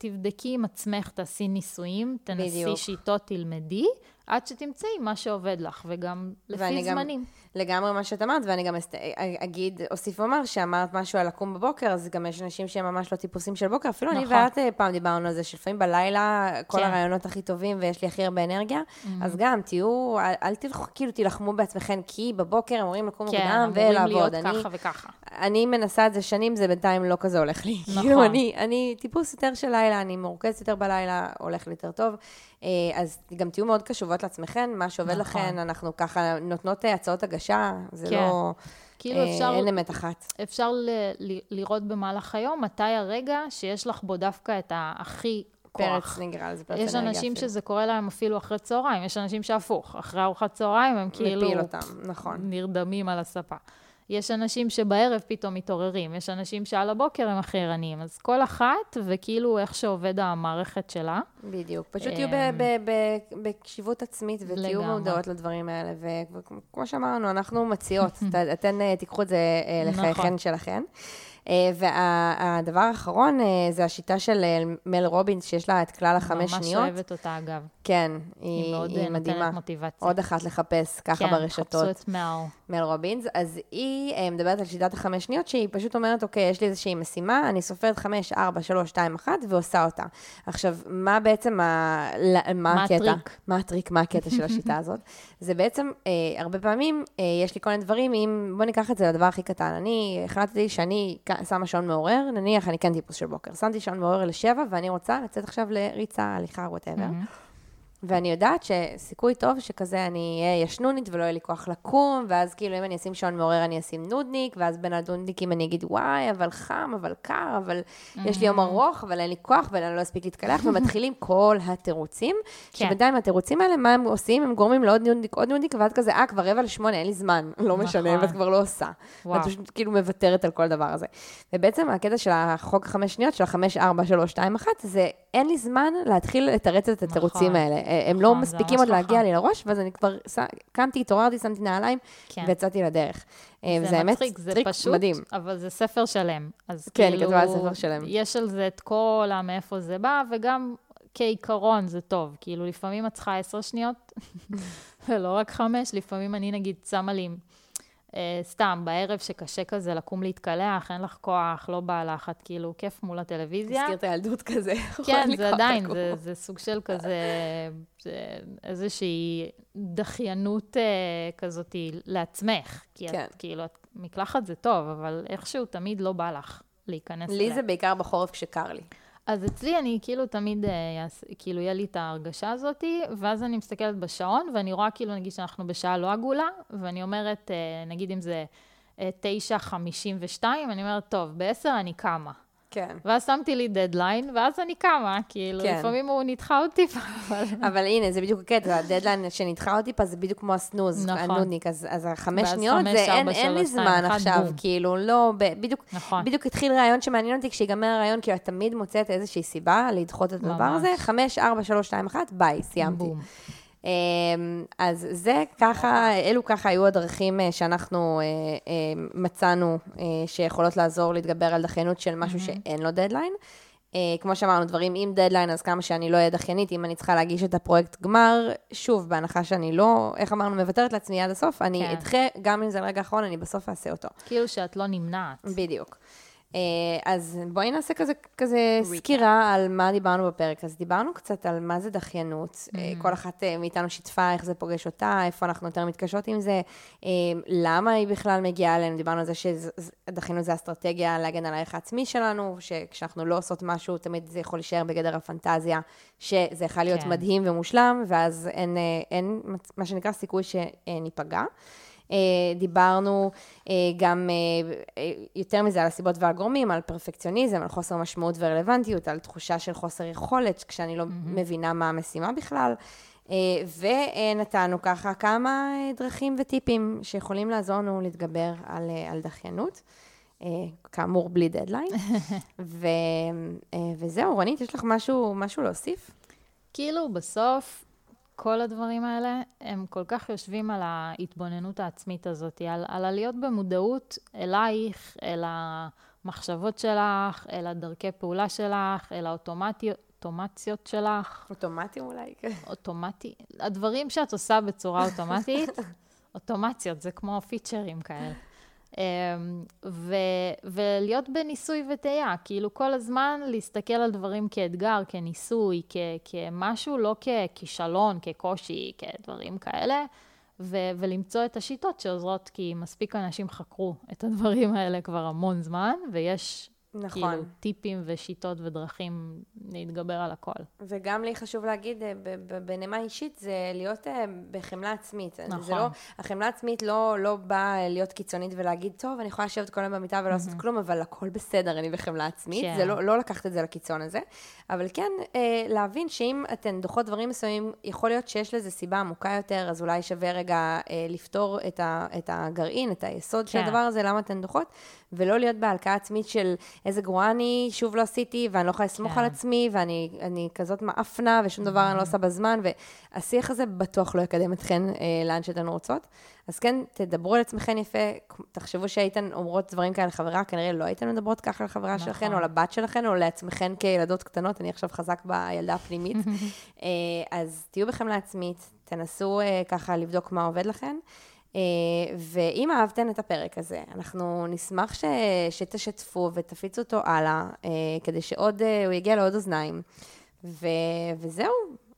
תבדקי עם עצמך, תעשי ניסויים, תנסי בדיוק. שיטות, תלמדי, עד שתמצאי מה שעובד לך, וגם לפי גם- זמנים. לגמרי מה שאת אמרת, ואני גם אסת- אגיד, אוסיף ואומר, שאמרת משהו על לקום בבוקר, אז גם יש אנשים שהם ממש לא טיפוסים של בוקר. אפילו אני נכון. ואת אה, פעם דיברנו על זה, שלפעמים בלילה כל כן. הרעיונות הכי טובים ויש לי הכי הרבה אנרגיה, אז גם תהיו, אל- אל תלכו, כאילו תילחמו בעצמכם, כי בבוקר אמורים לקום כן, מוקדם אמורים להיות ולעבוד. אני- ככה וככה. אני מנסה את זה שנים, זה בינתיים לא כזה הולך לי. נכון. כאילו, אני, אני טיפוס יותר של לילה, אני מרוכזת יותר בלילה, הולך לי יותר טוב. אה, אז גם תהיו מאוד קשובות לעצמכן, מה שעובד נכון. לכן, אנחנו ככה נותנות אה, הצעות הגשה, זה כן. לא... כאילו אה, אפשר, אין אמת אחת. אפשר ל, ל, לראות במהלך היום מתי הרגע שיש לך בו דווקא את הכי כוח. פרץ נקרא לזה, פרץ יש אנשים אפילו. שזה קורה להם אפילו אחרי צהריים, יש אנשים שהפוך, אחרי ארוחת צהריים הם כאילו מפיל אותם, נכון. נרדמים על הספה. יש אנשים שבערב פתאום מתעוררים, יש אנשים שעל הבוקר הם הכי ערניים, אז כל אחת, וכאילו איך שעובד המערכת שלה. בדיוק. פשוט תהיו אמ, בקשיבות עצמית ותהיו מודעות לדברים האלה. וכמו שאמרנו, אנחנו מציעות, אתן אה, תיקחו את זה אה, לחייכן נכון. שלכן. אה, והדבר האחרון אה, זה השיטה של אה, מל רובינס, שיש לה את כלל החמש שניות. ממש אוהבת אותה, אגב. כן, היא, היא מאוד היא מדהימה. נותנת מוטיבציה. עוד אחת לחפש ככה כן, ברשתות. כן, חפשו את מל. מל רובינס. אז היא מדברת על שיטת החמש שניות, שהיא פשוט אומרת, אוקיי, יש לי איזושהי משימה, אני סופרת חמש, ארבע, שלוש, שתיים, אחת, ועושה אותה. עכשיו, מה בעצם ה... מה, מה הקטע? הטריק? מה הטריק, מה הקטע של השיטה הזאת? זה בעצם, אה, הרבה פעמים אה, יש לי כל מיני דברים, אם, בוא ניקח את זה לדבר הכי קטן. אני החלטתי שאני שמה שעון מעורר, נניח אני כן טיפוס של בוקר. שמתי שעון מעורר לשבע, ואני רוצה לצאת עכשיו לריצה, הליכה, whatever. אמ-המ. ואני יודעת שסיכוי טוב שכזה אני אהיה ישנונית ולא יהיה לי כוח לקום, ואז כאילו אם אני אשים שעון מעורר אני אשים נודניק, ואז בין הנודניקים אני אגיד וואי, אבל חם, אבל קר, אבל אמ-המ. יש לי יום ארוך, אבל אין לי כוח ואני לא אספיק להתקלח, ומתחילים כל התירוצים, כן. שבינתיים התירוצים האלה, מה הם עושים? הם גורמים לעוד נודניק, עוד נודניק, ואז כזה, אה, כבר רבע לשמונה, אין לי זמן, לא משנה, נכון. ואת כבר לא עושה. ואת פשוט כאילו מוותרת על כל הדבר הזה. ובעצם הקטע של החוק החמש שניות, של החמש, ארבע, שלוש, שתיים, אחת, זה אין לי זמן להתחיל לתרץ את התירוצים נכון. האלה. הם לא נכון, מספיקים עוד להגיע לי לראש, ואז אני כבר קמתי, התעוררתי, שמתי נעליים, כן. ויצאתי לדרך. אה, זה מצחיק, זה פשוט, מדהים. אבל זה ספר שלם. אז כן, כאילו, כתבה על ספר שלם. יש על זה את כל המאיפה זה בא, וגם כעיקרון זה טוב. כאילו, לפעמים את צריכה עשר שניות, ולא רק חמש, לפעמים אני נגיד שמה לי אה, סתם, בערב שקשה כזה לקום להתקלח, אין לך כוח, לא בא לך, את כאילו כיף מול הטלוויזיה. הזכיר את הילדות כזה. כן, זה עדיין, זה, זה סוג של כזה, זה איזושהי דחיינות אה, כזאת לעצמך. כי כן. את כאילו, את, מקלחת זה טוב, אבל איכשהו תמיד לא בא לך להיכנס לי זה בעיקר בחורף כשקר לי. אז אצלי אני כאילו תמיד, אה, כאילו יהיה לי את ההרגשה הזאת, ואז אני מסתכלת בשעון, ואני רואה כאילו, נגיד שאנחנו בשעה לא עגולה, ואני אומרת, אה, נגיד אם זה 9.52, אה, אני אומרת, טוב, ב-10 אני קמה. כן. ואז שמתי לי דדליין, ואז אני קמה, כאילו, כן. לפעמים הוא נדחה אותי טיפה, אבל... אבל הנה, זה בדיוק הקטע, הדדליין שנדחה אותי טיפה זה בדיוק כמו ה snooze, נכון. הנודניק, אז, אז החמש שניות, זה אין, אין לי זמן עכשיו, בום. כאילו, לא, בדיוק, נכון. בדיוק התחיל רעיון שמעניין אותי, כשיגמר הרעיון, כאילו, את תמיד מוצאת איזושהי סיבה לדחות את הדבר הזה, חמש, ארבע, שלוש, שתיים, אחת, ביי, סיימתי. בום. אמ, אז זה ככה, אלו ככה היו הדרכים אה, שאנחנו אה, אה, מצאנו שיכולות לעזור להתגבר על דחיינות של משהו שאין לו דדליין. כמו שאמרנו, דברים עם דדליין, אז כמה שאני לא אהיה דחיינית, אם אני צריכה להגיש את הפרויקט גמר, שוב, בהנחה שאני לא, איך אמרנו, מוותרת לעצמי עד הסוף, אני כן. אדחה, גם אם זה רגע האחרון, אני בסוף אעשה אותו. כאילו שאת לא נמנעת. בדיוק. אה, אז בואי נעשה כזה, כזה סקירה על מה דיברנו בפרק. אז דיברנו קצת על מה זה דחיינות. אמ-המ. כל אחת אה, מאיתנו שיתפה איך זה פוגש אותה, איפה אנחנו יותר מתקשות עם זה, למה היא בכלל מגיעה אלינו. דיברנו על זה שדחיינות זה אסטרטגיה להגן על הערך העצמי שלנו, שכשאנחנו לא עושות משהו, תמיד זה יכול להישאר בגדר הפנטזיה, שזה יכול להיות כן. מדהים ומושלם, ואז אין, אין מה שנקרא סיכוי שניפגע. אה, דיברנו אה, גם אה, יותר מזה על הסיבות והגורמים, על פרפקציוניזם, על חוסר משמעות ורלוונטיות, על תחושה של חוסר יכולת, כשאני לא mm-hmm. מבינה מה המשימה בכלל. ונתנו ככה כמה דרכים וטיפים שיכולים לעזור לנו להתגבר על, על דחיינות. כאמור, בלי דדליין. ו, וזהו, רונית, יש לך משהו, משהו להוסיף? כאילו, בסוף, כל הדברים האלה, הם כל כך יושבים על ההתבוננות העצמית הזאת, על, על עליות במודעות אלייך, אל המחשבות שלך, אל הדרכי פעולה שלך, אל האוטומציות שלך. אוטומטיים אולי, כן. אוטומטי. הדברים שאת עושה בצורה אוטומטית, אוטומציות, זה כמו פיצ'רים כאלה. אמ, ו, ולהיות בניסוי וטעייה, כאילו כל הזמן להסתכל על דברים כאתגר, כניסוי, כ, כמשהו, לא ככישלון, כקושי, כדברים כאלה, ו, ולמצוא את השיטות שעוזרות, כי מספיק אנשים חקרו את הדברים האלה כבר המון זמן, ויש נכון. כאילו, טיפים ושיטות ודרכים להתגבר על הכל. וגם לי חשוב להגיד, אה, בנימה אישית, זה להיות אה, בחמלה עצמית. נכון. זה לא, החמלה העצמית לא, לא באה להיות קיצונית ולהגיד, טוב, אני יכולה לשבת כל היום במיטה ולא לעשות כלום, אבל הכל בסדר, אני בחמלה עצמית. כן. זה לא, לא לקחת את זה לקיצון הזה. אבל כן, אה, להבין שאם אתן דוחות דברים מסוימים, יכול להיות שיש לזה סיבה עמוקה יותר, אז אולי שווה רגע אה, לפתור את, ה, את הגרעין, את היסוד של כן. הדבר הזה, למה אתן דוחות, ולא להיות בהלקאה עצמית של איזה גרועה אני, שוב לא עשיתי, ואני לא יכולה לסמוך כן. על עצמי, ואני אני כזאת מאפנה, ושום דבר אני לא עושה בזמן, והשיח הזה בטוח לא יקדם אתכן אה, לאן שאתן רוצות. אז כן, תדברו על עצמכן יפה, תחשבו שהייתן אומרות דברים כאלה לחברה, כנראה לא הייתן מדברות ככה לחברה נכון. שלכן, או לבת שלכן, או לעצמכן כילדות קטנות, אני עכשיו חזק בילדה הפנימית. אה, אז תהיו בחמלה עצמית, תנסו אה, ככה לבדוק מה עובד לכן. אה, ואם אהבתן את הפרק הזה, אנחנו נשמח ש... שתשתפו ותפיצו אותו הלאה, אה, כדי שעוד, אה, הוא יגיע לעוד אוזניים. ו... וזהו,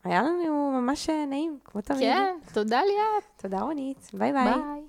היה לנו ממש נעים, כמו תמיד. כן, תודה ליאת. תודה רונית, ביי ביי. ביי.